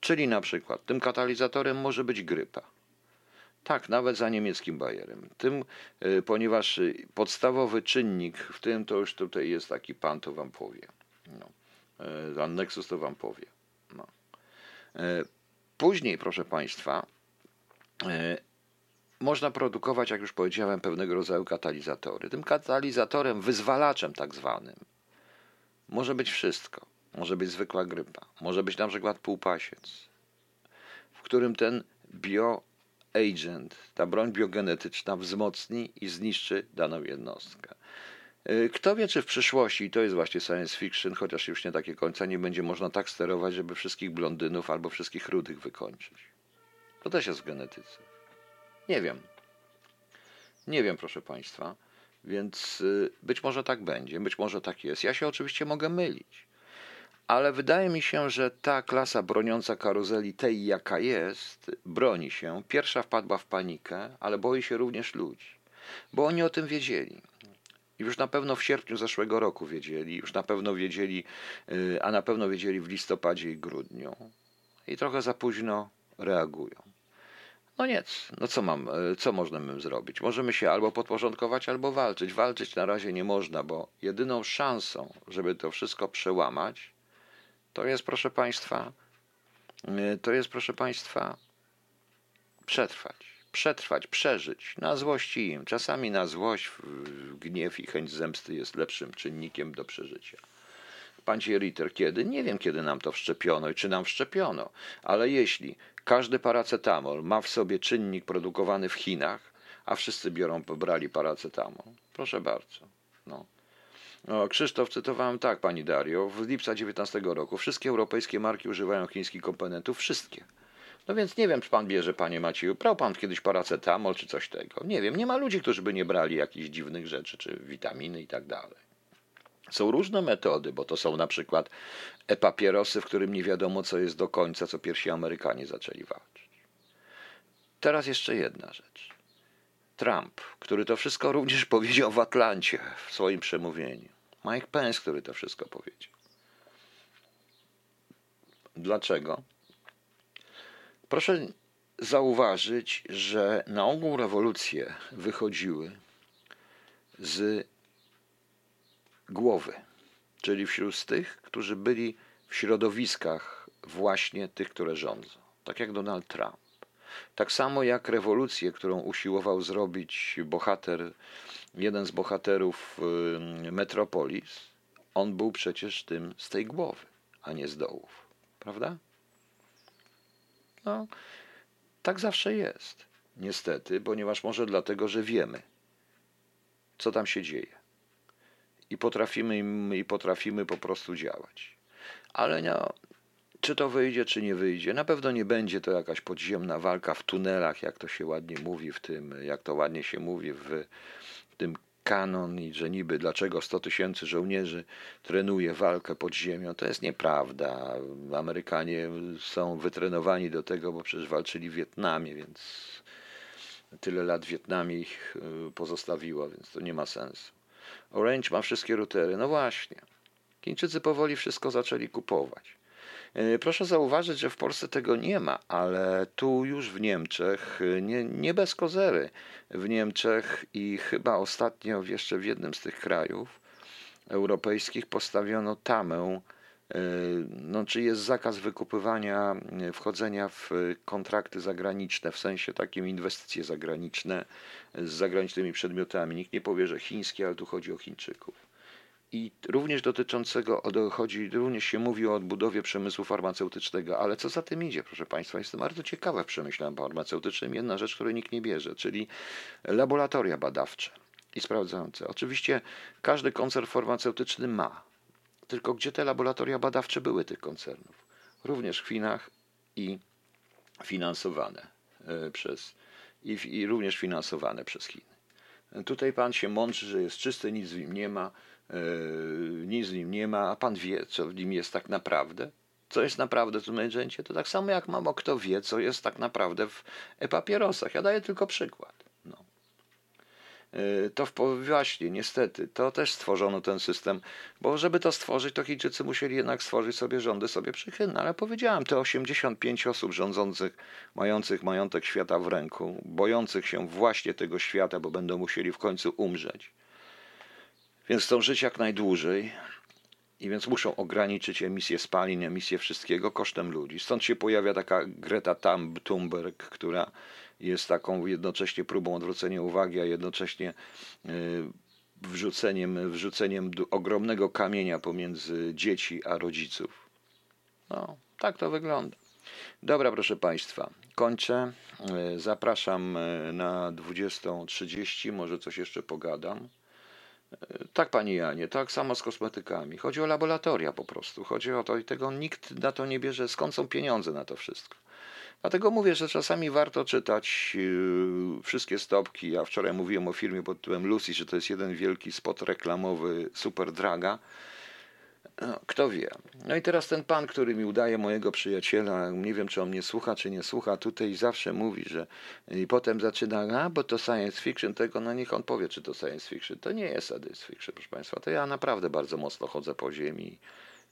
Speaker 1: Czyli na przykład tym katalizatorem może być grypa. Tak, nawet za niemieckim Bayerem. Tym, y, ponieważ y, podstawowy czynnik w tym to już tutaj jest taki pan, to wam powie. No. Y, Nexus to wam powie. No. Później, proszę Państwa, e, można produkować, jak już powiedziałem, pewnego rodzaju katalizatory. Tym katalizatorem, wyzwalaczem tak zwanym, może być wszystko. Może być zwykła grypa, może być na przykład półpasiec, w którym ten bioagent, ta broń biogenetyczna wzmocni i zniszczy daną jednostkę. Y, kto wie, czy w przyszłości, i to jest właśnie science fiction, chociaż już nie takie końca, nie będzie można tak sterować, żeby wszystkich blondynów albo wszystkich rudych wykończyć. To też jest w genetyce. Nie wiem. Nie wiem, proszę Państwa. Więc y, być może tak będzie, być może tak jest. Ja się oczywiście mogę mylić. Ale wydaje mi się, że ta klasa broniąca karuzeli tej, jaka jest, broni się. Pierwsza wpadła w panikę, ale boi się również ludzi, bo oni o tym wiedzieli. Już na pewno w sierpniu zeszłego roku wiedzieli, już na pewno wiedzieli, y, a na pewno wiedzieli w listopadzie i grudniu. I trochę za późno reagują. No nic, no co mam, e, co możemy zrobić? Możemy się albo podporządkować, albo walczyć. Walczyć na razie nie można, bo jedyną szansą, żeby to wszystko przełamać, to jest, proszę Państwa, e, to jest, proszę Państwa, przetrwać. Przetrwać, przeżyć na złości im. Czasami na złość, gniew i chęć zemsty jest lepszym czynnikiem do przeżycia. Panie Ritter, kiedy? Nie wiem, kiedy nam to wszczepiono i czy nam wszczepiono, ale jeśli każdy paracetamol ma w sobie czynnik produkowany w Chinach, a wszyscy biorą, pobrali paracetamol, proszę bardzo. No. Krzysztof, cytowałem tak, pani Dario, w lipca 19 roku wszystkie europejskie marki używają chińskich komponentów, wszystkie. No więc nie wiem, czy pan bierze, panie Macieju, brał pan kiedyś paracetamol czy coś tego. Nie wiem, nie ma ludzi, którzy by nie brali jakichś dziwnych rzeczy, czy witaminy i tak dalej. Są różne metody, bo to są na przykład e-papierosy, w którym nie wiadomo, co jest do końca, co pierwsi Amerykanie zaczęli walczyć. Teraz jeszcze jedna rzecz. Trump, który to wszystko również powiedział w Atlancie w swoim przemówieniu. Mike Pence, który to wszystko powiedział. Dlaczego? Proszę zauważyć, że na ogół rewolucje wychodziły z głowy, czyli wśród tych, którzy byli w środowiskach właśnie tych, które rządzą, tak jak Donald Trump. Tak samo jak rewolucję, którą usiłował zrobić bohater, jeden z bohaterów Metropolis, on był przecież tym z tej głowy, a nie z dołów. Prawda? No, tak zawsze jest. Niestety, ponieważ może dlatego, że wiemy, co tam się dzieje i potrafimy, i potrafimy po prostu działać. Ale no, czy to wyjdzie, czy nie wyjdzie. Na pewno nie będzie to jakaś podziemna walka w tunelach, jak to się ładnie mówi w tym, jak to ładnie się mówi w, w tym kanon i że niby dlaczego 100 tysięcy żołnierzy trenuje walkę pod ziemią. To jest nieprawda. Amerykanie są wytrenowani do tego, bo przecież walczyli w Wietnamie, więc tyle lat w Wietnamie ich y, pozostawiło, więc to nie ma sensu. Orange ma wszystkie routery. No właśnie. Chińczycy powoli wszystko zaczęli kupować. E, proszę zauważyć, że w Polsce tego nie ma, ale tu już w Niemczech, e, nie, nie bez kozery, w Niemczech i chyba ostatnio jeszcze w jednym z tych krajów europejskich postawiono tamę, e, no, czy jest zakaz wykupywania, wchodzenia w kontrakty zagraniczne, w sensie takim inwestycje zagraniczne z zagranicznymi przedmiotami. Nikt nie powie, że chińskie, ale tu chodzi o Chińczyków i również dotyczącego, chodzi, również się mówi o odbudowie przemysłu farmaceutycznego, ale co za tym idzie, proszę Państwa, jestem bardzo ciekawa w przemyśle farmaceutycznym jedna rzecz, której nikt nie bierze, czyli laboratoria badawcze i sprawdzające. Oczywiście każdy koncern farmaceutyczny ma, tylko gdzie te laboratoria badawcze były tych koncernów? Również w Chinach i finansowane e, przez, i, i również finansowane przez Chiny. Tutaj pan się mądrzy, że jest czysty, nic w nim nie ma nic w nim nie ma, a pan wie, co w nim jest tak naprawdę? Co jest naprawdę w tym agencie? To tak samo jak mamo, kto wie, co jest tak naprawdę w e-papierosach. Ja daję tylko przykład. No. Yy, to w, właśnie, niestety, to też stworzono ten system, bo żeby to stworzyć, to Chińczycy musieli jednak stworzyć sobie rządy sobie przychylne. Ale powiedziałem, te 85 osób rządzących, mających majątek świata w ręku, bojących się właśnie tego świata, bo będą musieli w końcu umrzeć więc chcą żyć jak najdłużej I więc muszą ograniczyć emisję spalin, emisję wszystkiego kosztem ludzi. Stąd się pojawia taka Greta Thunberg, która jest taką jednocześnie próbą odwrócenia uwagi, a jednocześnie y, wrzuceniem, wrzuceniem ogromnego kamienia pomiędzy dzieci a rodziców. No, tak to wygląda. Dobra, proszę Państwa, kończę. Y, zapraszam y, na 20.30, może coś jeszcze pogadam. Tak, pani Janie, tak samo z kosmetykami. Chodzi o laboratoria po prostu. Chodzi o to i tego nikt na to nie bierze. Skąd są pieniądze na to wszystko? Dlatego mówię, że czasami warto czytać yy, wszystkie stopki. Ja wczoraj mówiłem o firmie pod tytułem Lucy, że to jest jeden wielki spot reklamowy Super Draga. No, kto wie. No i teraz ten pan, który mi udaje mojego przyjaciela, nie wiem czy on mnie słucha, czy nie słucha, tutaj zawsze mówi, że i potem zaczyna, a bo to science fiction, tego, no niech on powie, czy to science fiction. To nie jest science fiction, proszę Państwa. To ja naprawdę bardzo mocno chodzę po ziemi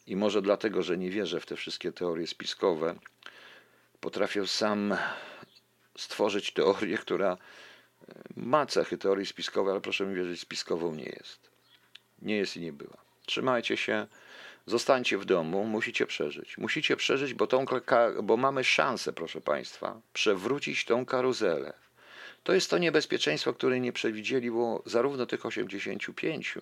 Speaker 1: i może dlatego, że nie wierzę w te wszystkie teorie spiskowe, potrafię sam stworzyć teorię, która ma cechy teorii spiskowej, ale proszę mi wierzyć, spiskową nie jest. Nie jest i nie była. Trzymajcie się. Zostańcie w domu, musicie przeżyć. Musicie przeżyć, bo, tą, bo mamy szansę, proszę Państwa, przewrócić tą karuzelę. To jest to niebezpieczeństwo, które nie przewidzieli było zarówno tych 85,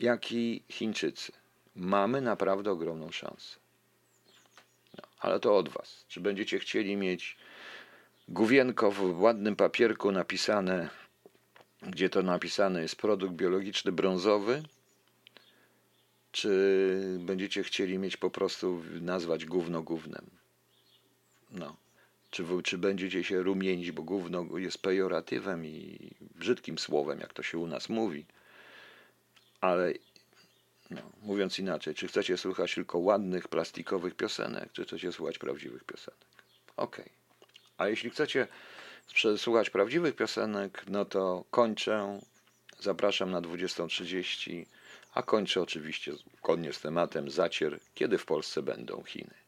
Speaker 1: jak i Chińczycy. Mamy naprawdę ogromną szansę. No, ale to od Was. Czy będziecie chcieli mieć główienko w ładnym papierku napisane, gdzie to napisane jest produkt biologiczny brązowy, czy będziecie chcieli mieć po prostu nazwać gówno gównem. No. Czy, czy będziecie się rumienić, bo gówno jest pejoratywem i brzydkim słowem, jak to się u nas mówi. Ale no, mówiąc inaczej, czy chcecie słuchać tylko ładnych, plastikowych piosenek, czy chcecie słuchać prawdziwych piosenek? Okej. Okay. A jeśli chcecie słuchać prawdziwych piosenek, no to kończę. Zapraszam na 20.30 a kończę oczywiście zgodnie z tematem zacier, kiedy w Polsce będą Chiny.